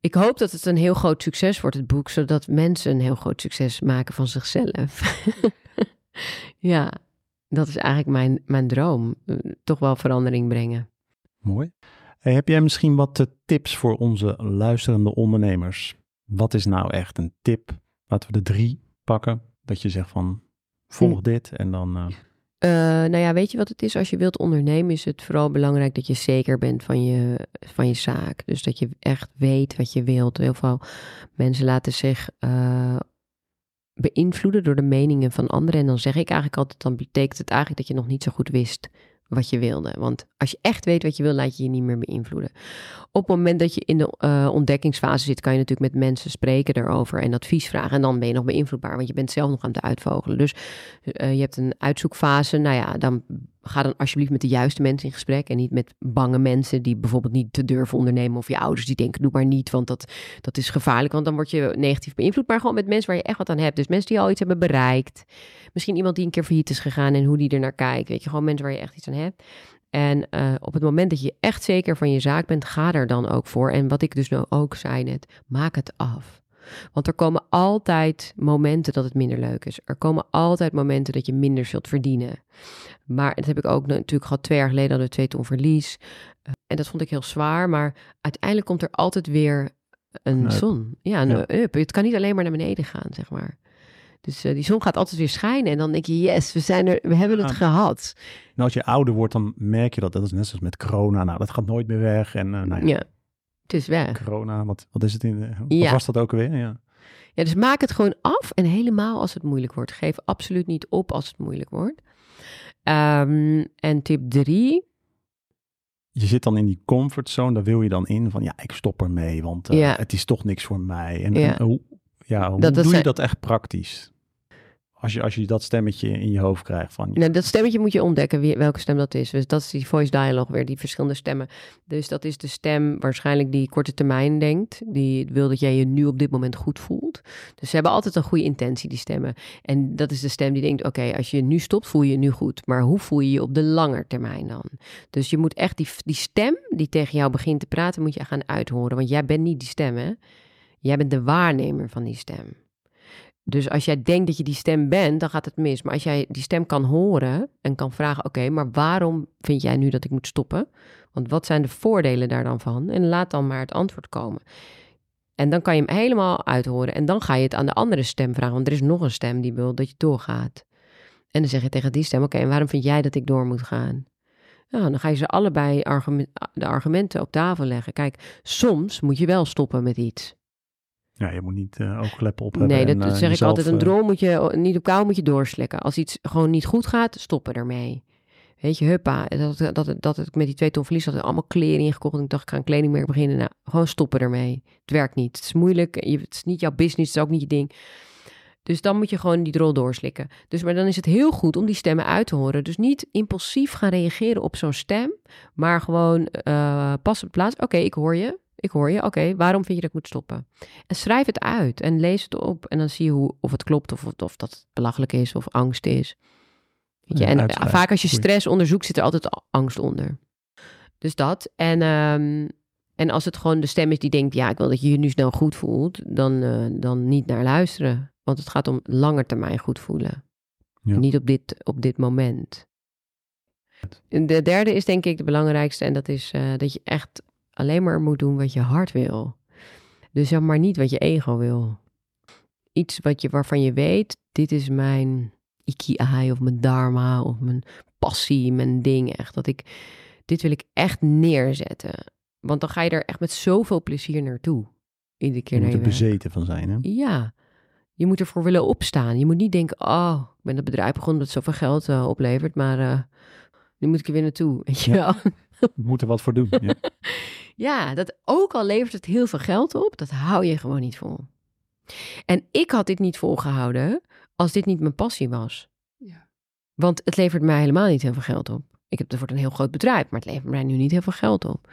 ik hoop dat het een heel groot succes wordt, het boek. Zodat mensen een heel groot succes maken van zichzelf. <laughs> ja, dat is eigenlijk mijn, mijn droom. Toch wel verandering brengen. Mooi. Hey, heb jij misschien wat tips voor onze luisterende ondernemers? Wat is nou echt een tip? Laten we de drie pakken. Dat je zegt van volg hm. dit en dan. Uh... Uh, nou ja, weet je wat het is? Als je wilt ondernemen, is het vooral belangrijk dat je zeker bent van je, van je zaak. Dus dat je echt weet wat je wilt. Heel veel mensen laten zich uh, beïnvloeden door de meningen van anderen. En dan zeg ik eigenlijk altijd: dan betekent het eigenlijk dat je nog niet zo goed wist wat je wilde. Want als je echt weet wat je wil, laat je je niet meer beïnvloeden. Op het moment dat je in de uh, ontdekkingsfase zit, kan je natuurlijk met mensen spreken daarover en advies vragen. En dan ben je nog beïnvloedbaar, want je bent zelf nog aan het uitvogelen. Dus uh, je hebt een uitzoekfase. Nou ja, dan ga dan alsjeblieft met de juiste mensen in gesprek. En niet met bange mensen die bijvoorbeeld niet te durven ondernemen. Of je ouders die denken, doe maar niet, want dat, dat is gevaarlijk. Want dan word je negatief beïnvloed. Maar gewoon met mensen waar je echt wat aan hebt. Dus mensen die al iets hebben bereikt. Misschien iemand die een keer failliet is gegaan en hoe die er naar kijkt. Weet je, gewoon mensen waar je echt iets aan hebt. En uh, op het moment dat je echt zeker van je zaak bent, ga er dan ook voor. En wat ik dus nou ook zei net, maak het af. Want er komen altijd momenten dat het minder leuk is. Er komen altijd momenten dat je minder zult verdienen. Maar dat heb ik ook natuurlijk gehad twee jaar geleden, hadden we twee ton verlies. Uh, en dat vond ik heel zwaar. Maar uiteindelijk komt er altijd weer een zon. Ja, een ja. up. Het kan niet alleen maar naar beneden gaan, zeg maar. Dus uh, die zon gaat altijd weer schijnen. En dan denk je, yes, we, zijn er, we hebben het gehad. Nou, als je ouder wordt, dan merk je dat. Dat is net zoals met corona. Nou, dat gaat nooit meer weg. En uh, nou ja. ja. Het is weg. Corona, wat, wat is het in? Wat ja. was dat ook alweer? Ja. ja, dus maak het gewoon af en helemaal als het moeilijk wordt. Geef absoluut niet op als het moeilijk wordt. Um, en tip drie. Je zit dan in die comfortzone, daar wil je dan in van ja, ik stop ermee, want uh, ja. het is toch niks voor mij. En, ja. en hoe, ja, hoe Dat- dat doe je dat echt praktisch? Als je, als je dat stemmetje in je hoofd krijgt van... Nou, dat stemmetje moet je ontdekken welke stem dat is. Dus dat is die voice dialogue weer, die verschillende stemmen. Dus dat is de stem waarschijnlijk die korte termijn denkt. Die wil dat jij je nu op dit moment goed voelt. Dus ze hebben altijd een goede intentie, die stemmen. En dat is de stem die denkt, oké, als je nu stopt, voel je je nu goed. Maar hoe voel je je op de lange termijn dan? Dus je moet echt die, die stem die tegen jou begint te praten, moet je gaan uithoren. Want jij bent niet die stem, hè? Jij bent de waarnemer van die stem. Dus als jij denkt dat je die stem bent, dan gaat het mis. Maar als jij die stem kan horen en kan vragen: Oké, maar waarom vind jij nu dat ik moet stoppen? Want wat zijn de voordelen daar dan van? En laat dan maar het antwoord komen. En dan kan je hem helemaal uithoren. En dan ga je het aan de andere stem vragen. Want er is nog een stem die wil dat je doorgaat. En dan zeg je tegen die stem: Oké, en waarom vind jij dat ik door moet gaan? Nou, dan ga je ze allebei de argumenten op tafel leggen. Kijk, soms moet je wel stoppen met iets. Ja, je moet niet eh oogkleppen op hebben. Nee, dat en, eh, zeg ik altijd. Een eh, droom moet je niet op kou moet je doorslikken. Als iets gewoon niet goed gaat, stoppen ermee. Weet je, huppa. Dat, dat, dat, ik met die twee ton verlies had allemaal kleren ingekocht. En ik dacht, ik ga een kledingmerk beginnen. Nou, gewoon stoppen ermee. Het werkt niet. Het is moeilijk. Je, het is niet jouw business. Het is ook niet je ding. Dus dan moet je gewoon die drol doorslikken. Dus, maar dan is het heel goed om die stemmen uit te horen. Dus niet impulsief gaan reageren op zo'n stem. Maar gewoon eh, pas op plaats. Oké, ik hoor je. Ik hoor je. Oké, waarom vind je dat ik moet stoppen? En schrijf het uit en lees het op. En dan zie je hoe, of het klopt of, of dat het belachelijk is of angst is. Weet je? Ja, en uitschrijven. vaak als je stress onderzoekt, zit er altijd angst onder. Dus dat. En, ehm, en als het gewoon de stem is die denkt, ja, ik wil dat je je nu snel goed voelt, dan, eh, dan niet naar luisteren. Want het gaat om langer termijn goed voelen. Ja. Niet op dit, op dit moment. En De derde is denk ik de belangrijkste. En dat is eh, dat je echt alleen maar moet doen wat je hart wil. Dus zeg maar niet wat je ego wil. Iets wat je, waarvan je weet, dit is mijn ikigai of mijn dharma of mijn passie, mijn ding. Echt dat ik, dit wil ik echt neerzetten. Want dan ga je er echt met zoveel plezier naartoe. Iedere keer Je moet naar er je werk. bezeten van zijn, hè? Ja, je moet ervoor willen opstaan. Je moet niet denken, oh, ik ben dat bedrijf begonnen dat zoveel geld eh, oplevert, maar eh, nu moet ik er weer naartoe. Weet je Ja. wel? <laughs> Moet er wat voor doen. Ja. <laughs> Ja, dat ook al levert het heel veel geld op, dat hou je gewoon niet vol. En ik had dit niet volgehouden als dit niet mijn passie was. Ja. Want het levert mij helemaal niet heel veel geld op. Ik heb ervoor een heel groot bedrijf, maar het levert mij nu niet heel veel geld op.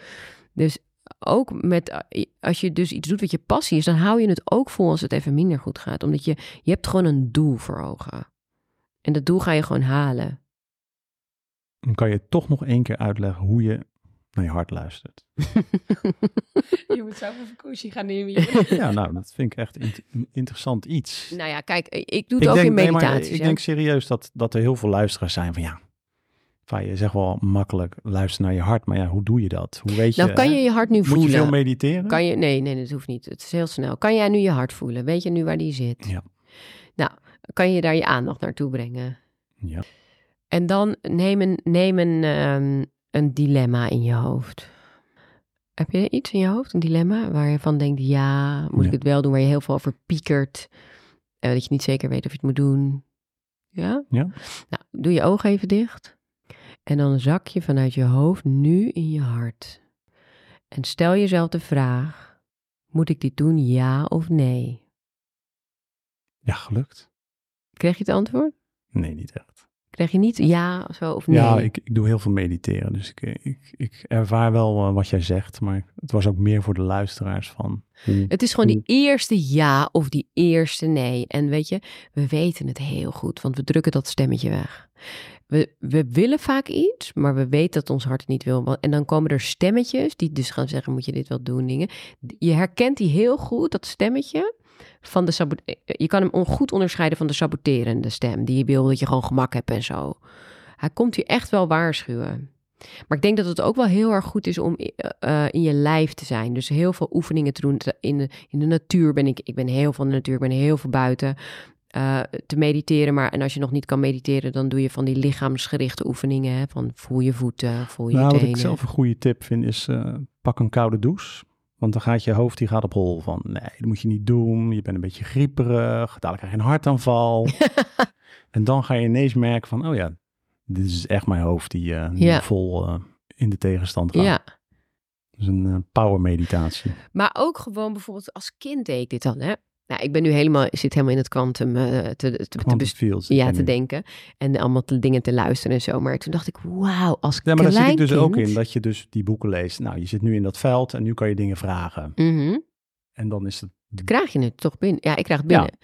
Dus ook met, eh, als je dus iets doet wat je passie is, dan hou je het ook vol als het even minder goed gaat. Omdat je, je hebt gewoon een doel voor ogen. En dat doel ga je gewoon halen. Dan kan je toch nog één keer uitleggen hoe je naar je hart luistert. <laughs> Je moet zelf een vakantie gaan nemen. <laughs> Ja, nou, dat vind ik echt int- interessant iets. nou ja, kijk, ik doe het ook in nee, meditaties. ik hè. denk serieus dat, dat er heel veel luisteraars zijn van ja. Van, je zegt wel makkelijk, luister naar je hart. Maar ja, hoe doe je dat? Hoe weet je? nou, kan je je hart nu Moet voelen? je veel mediteren? Kan je, nee, nee, dat hoeft niet. Het is heel snel. Kan jij nu je hart voelen? Weet je nu waar die zit? Ja. Nou, kan je daar je aandacht naartoe brengen? Ja. En dan neem een, neem een, ehm, een dilemma in je hoofd. Heb je iets in je hoofd, een dilemma, waar je van denkt, ja, moet Ja. ik het wel doen, waar je heel veel over piekert, eh, dat je niet zeker weet of je het moet doen? Ja? Ja. Nou, doe je ogen even dicht. En dan zak je vanuit je hoofd nu in je hart. En stel jezelf de vraag, moet ik dit doen, ja of nee? Ja, gelukt. Kreeg je het antwoord? Nee, niet echt. Krijg je niet ja of zo of nee? Ja, ik, ik doe heel veel mediteren. Dus ik, ik, ik ervaar wel eh, wat jij zegt. Maar het was ook meer voor de luisteraars van... Hoe, Het is gewoon die eerste ja of die eerste nee. En weet je, we weten het heel goed, want we drukken dat stemmetje weg. We, we willen vaak iets, maar we weten dat ons hart het niet wil. En dan komen er stemmetjes die dus gaan zeggen, moet je dit wel doen, dingen. Je herkent die heel goed, dat stemmetje. Van de sabot je kan hem goed onderscheiden van de saboterende stem. Die wil dat je gewoon gemak hebt en zo. Hij komt hier echt wel waarschuwen. Maar ik denk dat het ook wel heel erg goed is om eh, eh, in je lijf te zijn. Dus heel veel oefeningen te doen. In de, in de natuur ben ik, ik ben heel van de natuur, ik ben heel veel buiten. eh, te mediteren, maar en als je nog niet kan mediteren, dan doe je van die lichaamsgerichte oefeningen. Hè, van voel je voeten, voel je nou, wat tenen. ik zelf een goede tip vind is... eh, pak een koude douche. Want dan gaat je hoofd die gaat op hol van... Nee, dat moet je niet doen. Je bent een beetje grieperig. Dadelijk krijg je een hartaanval. <laughs> en dan ga je ineens merken van... Oh ja, dit is echt mijn hoofd die Ja. vol eh, in de tegenstand gaat. Ja, Dus een eh, power meditatie. maar ook gewoon bijvoorbeeld als kind deed ik dit dan. Hè? Nou, ik ben nu helemaal, zit helemaal in het kwantum uh, te, te, te, fields. ja, te denken. En allemaal te- dingen te luisteren en zo. Maar toen dacht ik, wauw, als Ja, maar daar zit ik dus ook in, dat je dus die boeken leest. Nou, je zit nu in dat veld en nu kan je dingen vragen. Mhm. En dan is het... Dan krijg je het toch binnen. Ja, ik krijg het binnen.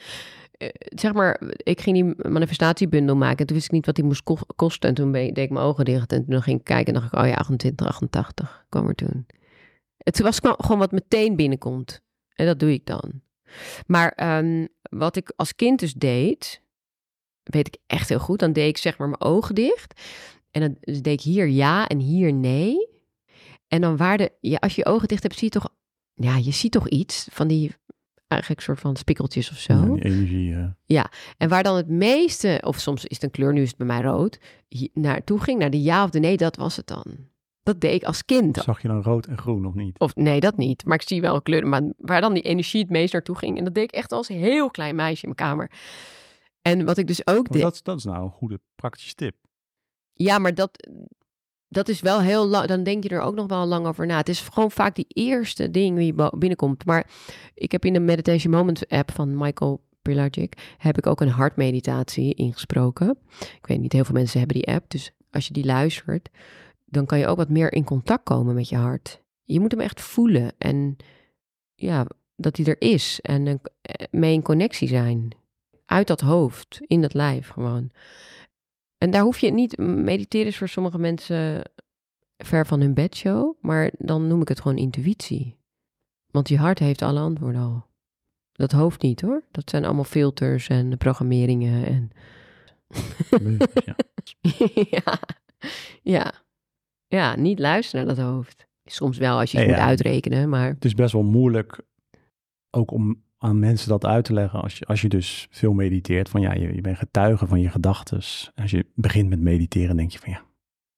Eh, zeg maar, ik ging die manifestatiebundel maken. En toen wist ik niet wat die moest ko- kosten. En toen deed ik mijn ogen dicht. En toen ging ik kijken en dacht ik, oh ja, 28, 88 kwam er toen. Het was gewoon wat meteen binnenkomt. En dat doe ik dan. Maar ehm, wat ik als kind dus deed, weet ik echt heel goed. Dan deed ik zeg maar mijn ogen dicht. En dan dus deed ik hier ja en hier nee. En dan waren, ja, als je je ogen dicht hebt, zie je toch, ja, je ziet toch iets van die, eigenlijk soort van spikkeltjes of zo. Ja, energie. eh. En waar dan het meeste, of soms is het een kleur, nu is het bij mij rood, naartoe ging, naar de ja of de nee, dat was het dan. Dat deed ik als kind. Zag je dan rood en groen of niet? Of nee, dat niet. Maar ik zie wel kleuren. Maar waar dan die energie het meest naartoe ging. En dat deed ik echt als heel klein meisje in mijn kamer. En wat ik dus ook Maar deed. dat, is- dat is nou een goede praktische tip. Ja, maar dat, dat is wel heel lang. Dan denk je er ook nog wel lang over na. Het is gewoon vaak die eerste ding die binnenkomt. Maar ik heb in de Meditation Moments app van Michael Pilagic... heb ik ook een hartmeditatie ingesproken. Ik weet niet, heel veel mensen hebben die app. Dus als je die luistert, dan kan je ook wat meer in contact komen met je hart. Je moet hem echt voelen. En ja, dat hij er is. En mee in connectie zijn. Uit dat hoofd, in dat lijf gewoon. En daar hoef je niet, mediteren is voor sommige mensen ver van hun bedshow, maar dan noem ik het gewoon intuïtie. Want je hart heeft alle antwoorden al. Dat hoofd niet hoor. Dat zijn allemaal filters en programmeringen en... <laughs> ja. ja, ja. Ja, niet luisteren naar dat hoofd. Soms wel als je Ja, het moet ja. uitrekenen, maar... Het is best wel moeilijk ook om aan mensen dat uit te leggen als je, als je dus veel mediteert. Van ja, je, je bent getuige van je gedachten. Als je begint met mediteren, denk je van ja,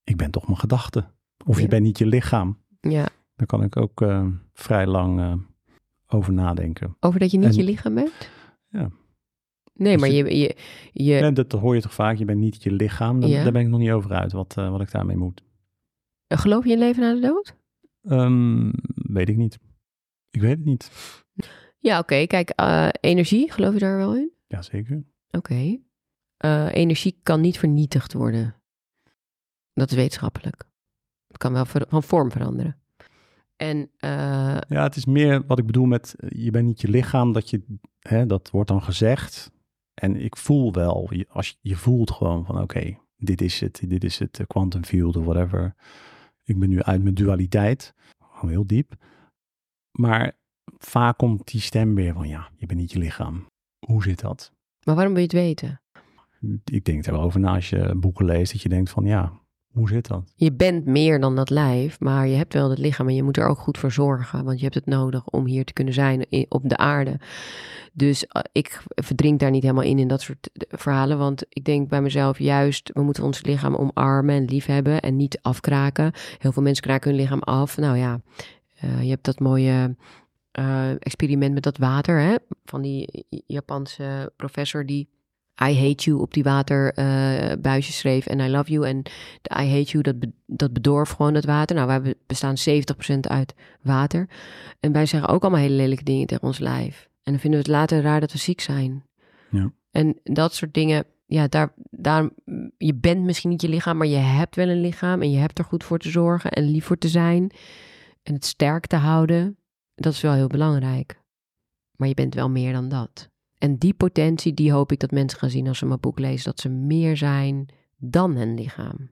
ik ben toch mijn gedachten. Of je bent niet je lichaam. Ja, Daar kan ik ook eh, vrij lang eh, over nadenken. over dat je niet En- je lichaam bent? Ja. Nee, Dus maar je- je... je, dat hoor je toch vaak, je bent niet je lichaam. Dan- Ja. Daar ben ik nog niet over uit, wat, eh, wat ik daarmee moet. Geloof je in leven na de dood? Ehm, weet ik niet. Ik weet het niet. Ja, oké. Kijk, eh, energie, geloof je daar wel in? Jazeker. Oké. Eh, energie kan niet vernietigd worden. Dat is wetenschappelijk. Het kan wel van vorm veranderen. En eh, Ja, het is meer wat ik bedoel met eh, je bent niet je lichaam, dat je, hè, dat wordt dan gezegd. En ik voel wel, je, als je, je voelt gewoon van oké, dit is het, dit is het, eh, quantum field of whatever. Ik ben nu uit mijn dualiteit, gewoon heel diep. Maar vaak komt die stem weer van ja, je bent niet je lichaam. Hoe zit dat? maar waarom wil je het weten? Ik denk er wel over na als je boeken leest, dat je denkt van ja, hoe zit dat? Je bent meer dan dat lijf, maar je hebt wel het lichaam en je moet er ook goed voor zorgen, want je hebt het nodig om hier te kunnen zijn op de aarde. Dus eh, ik verdrink daar niet helemaal in in dat soort eh, verhalen, want ik denk bij mezelf juist, we moeten ons lichaam omarmen en liefhebben en niet afkraken. Heel veel mensen kraken hun lichaam af. Nou ja, eh, je hebt dat mooie experiment met dat water, hè, van die Japanse professor die I hate you op die waterbuisje schreef en I love you. En de I hate you, dat, be- dat bedorf gewoon het water. Nou, wij be- bestaan 70% uit water. En wij zeggen ook allemaal hele lelijke dingen tegen ons lijf. En dan vinden we het later raar dat we ziek zijn. Ja. En dat soort dingen, ja, daar, daar, je bent misschien niet je lichaam, maar je hebt wel een lichaam. En je hebt er goed voor te zorgen en lief voor te zijn. En het sterk te houden, dat is wel heel belangrijk. Maar je bent wel meer dan dat. En die potentie, die hoop ik dat mensen gaan zien als ze mijn boek lezen. Dat ze meer zijn dan een lichaam.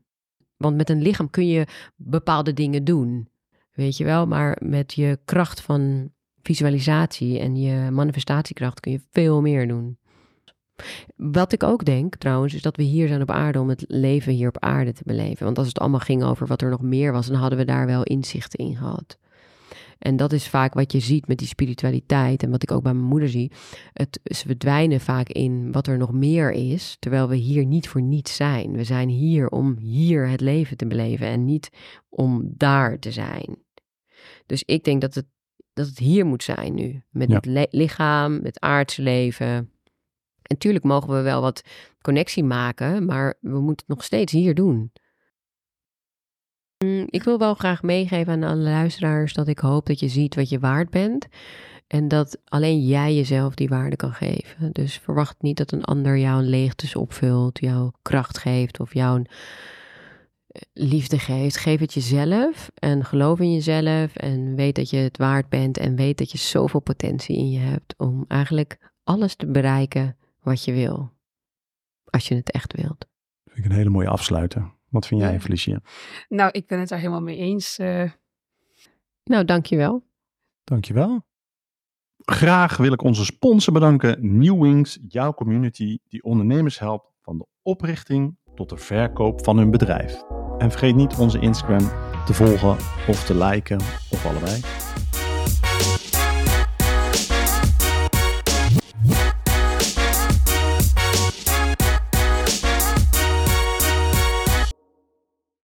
Want met een lichaam kun je bepaalde dingen doen. Weet je wel, maar met je kracht van visualisatie en je manifestatiekracht kun je veel meer doen. Wat ik ook denk trouwens, is dat we hier zijn op aarde om het leven hier op aarde te beleven. Want als het allemaal ging over wat er nog meer was, dan hadden we daar wel inzichten in gehad. En dat is vaak wat je ziet met die spiritualiteit en wat ik ook bij mijn moeder zie. Het, ze verdwijnen vaak in wat er nog meer is, terwijl we hier niet voor niets zijn. We zijn hier om hier het leven te beleven en niet om daar te zijn. Dus ik denk dat het, dat het hier moet zijn nu. Met Ja. het lichaam, het aardse leven. En natuurlijk mogen we wel wat connectie maken, maar we moeten het nog steeds hier doen. Mm, Ik wil wel graag meegeven aan alle luisteraars dat ik hoop dat je ziet wat je waard bent. En dat alleen jij jezelf die waarde kan geven. Dus verwacht niet dat een ander jou een leegtes opvult, jouw kracht geeft of jouw eh, liefde geeft. Geef het jezelf en geloof in jezelf en weet dat je het waard bent en weet dat je zoveel potentie in je hebt om eigenlijk alles te bereiken wat je wil. Als je het echt wilt. Vind ik een hele mooie afsluiter. Wat vind jij. Felicia? Nou, ik ben het daar helemaal mee eens. eh. Nou, dankjewel. Dankjewel. Graag wil ik onze sponsor bedanken, Newwings, jouw community die ondernemers helpt van de oprichting tot de verkoop van hun bedrijf. En vergeet niet onze Instagram te volgen of te liken of allebei.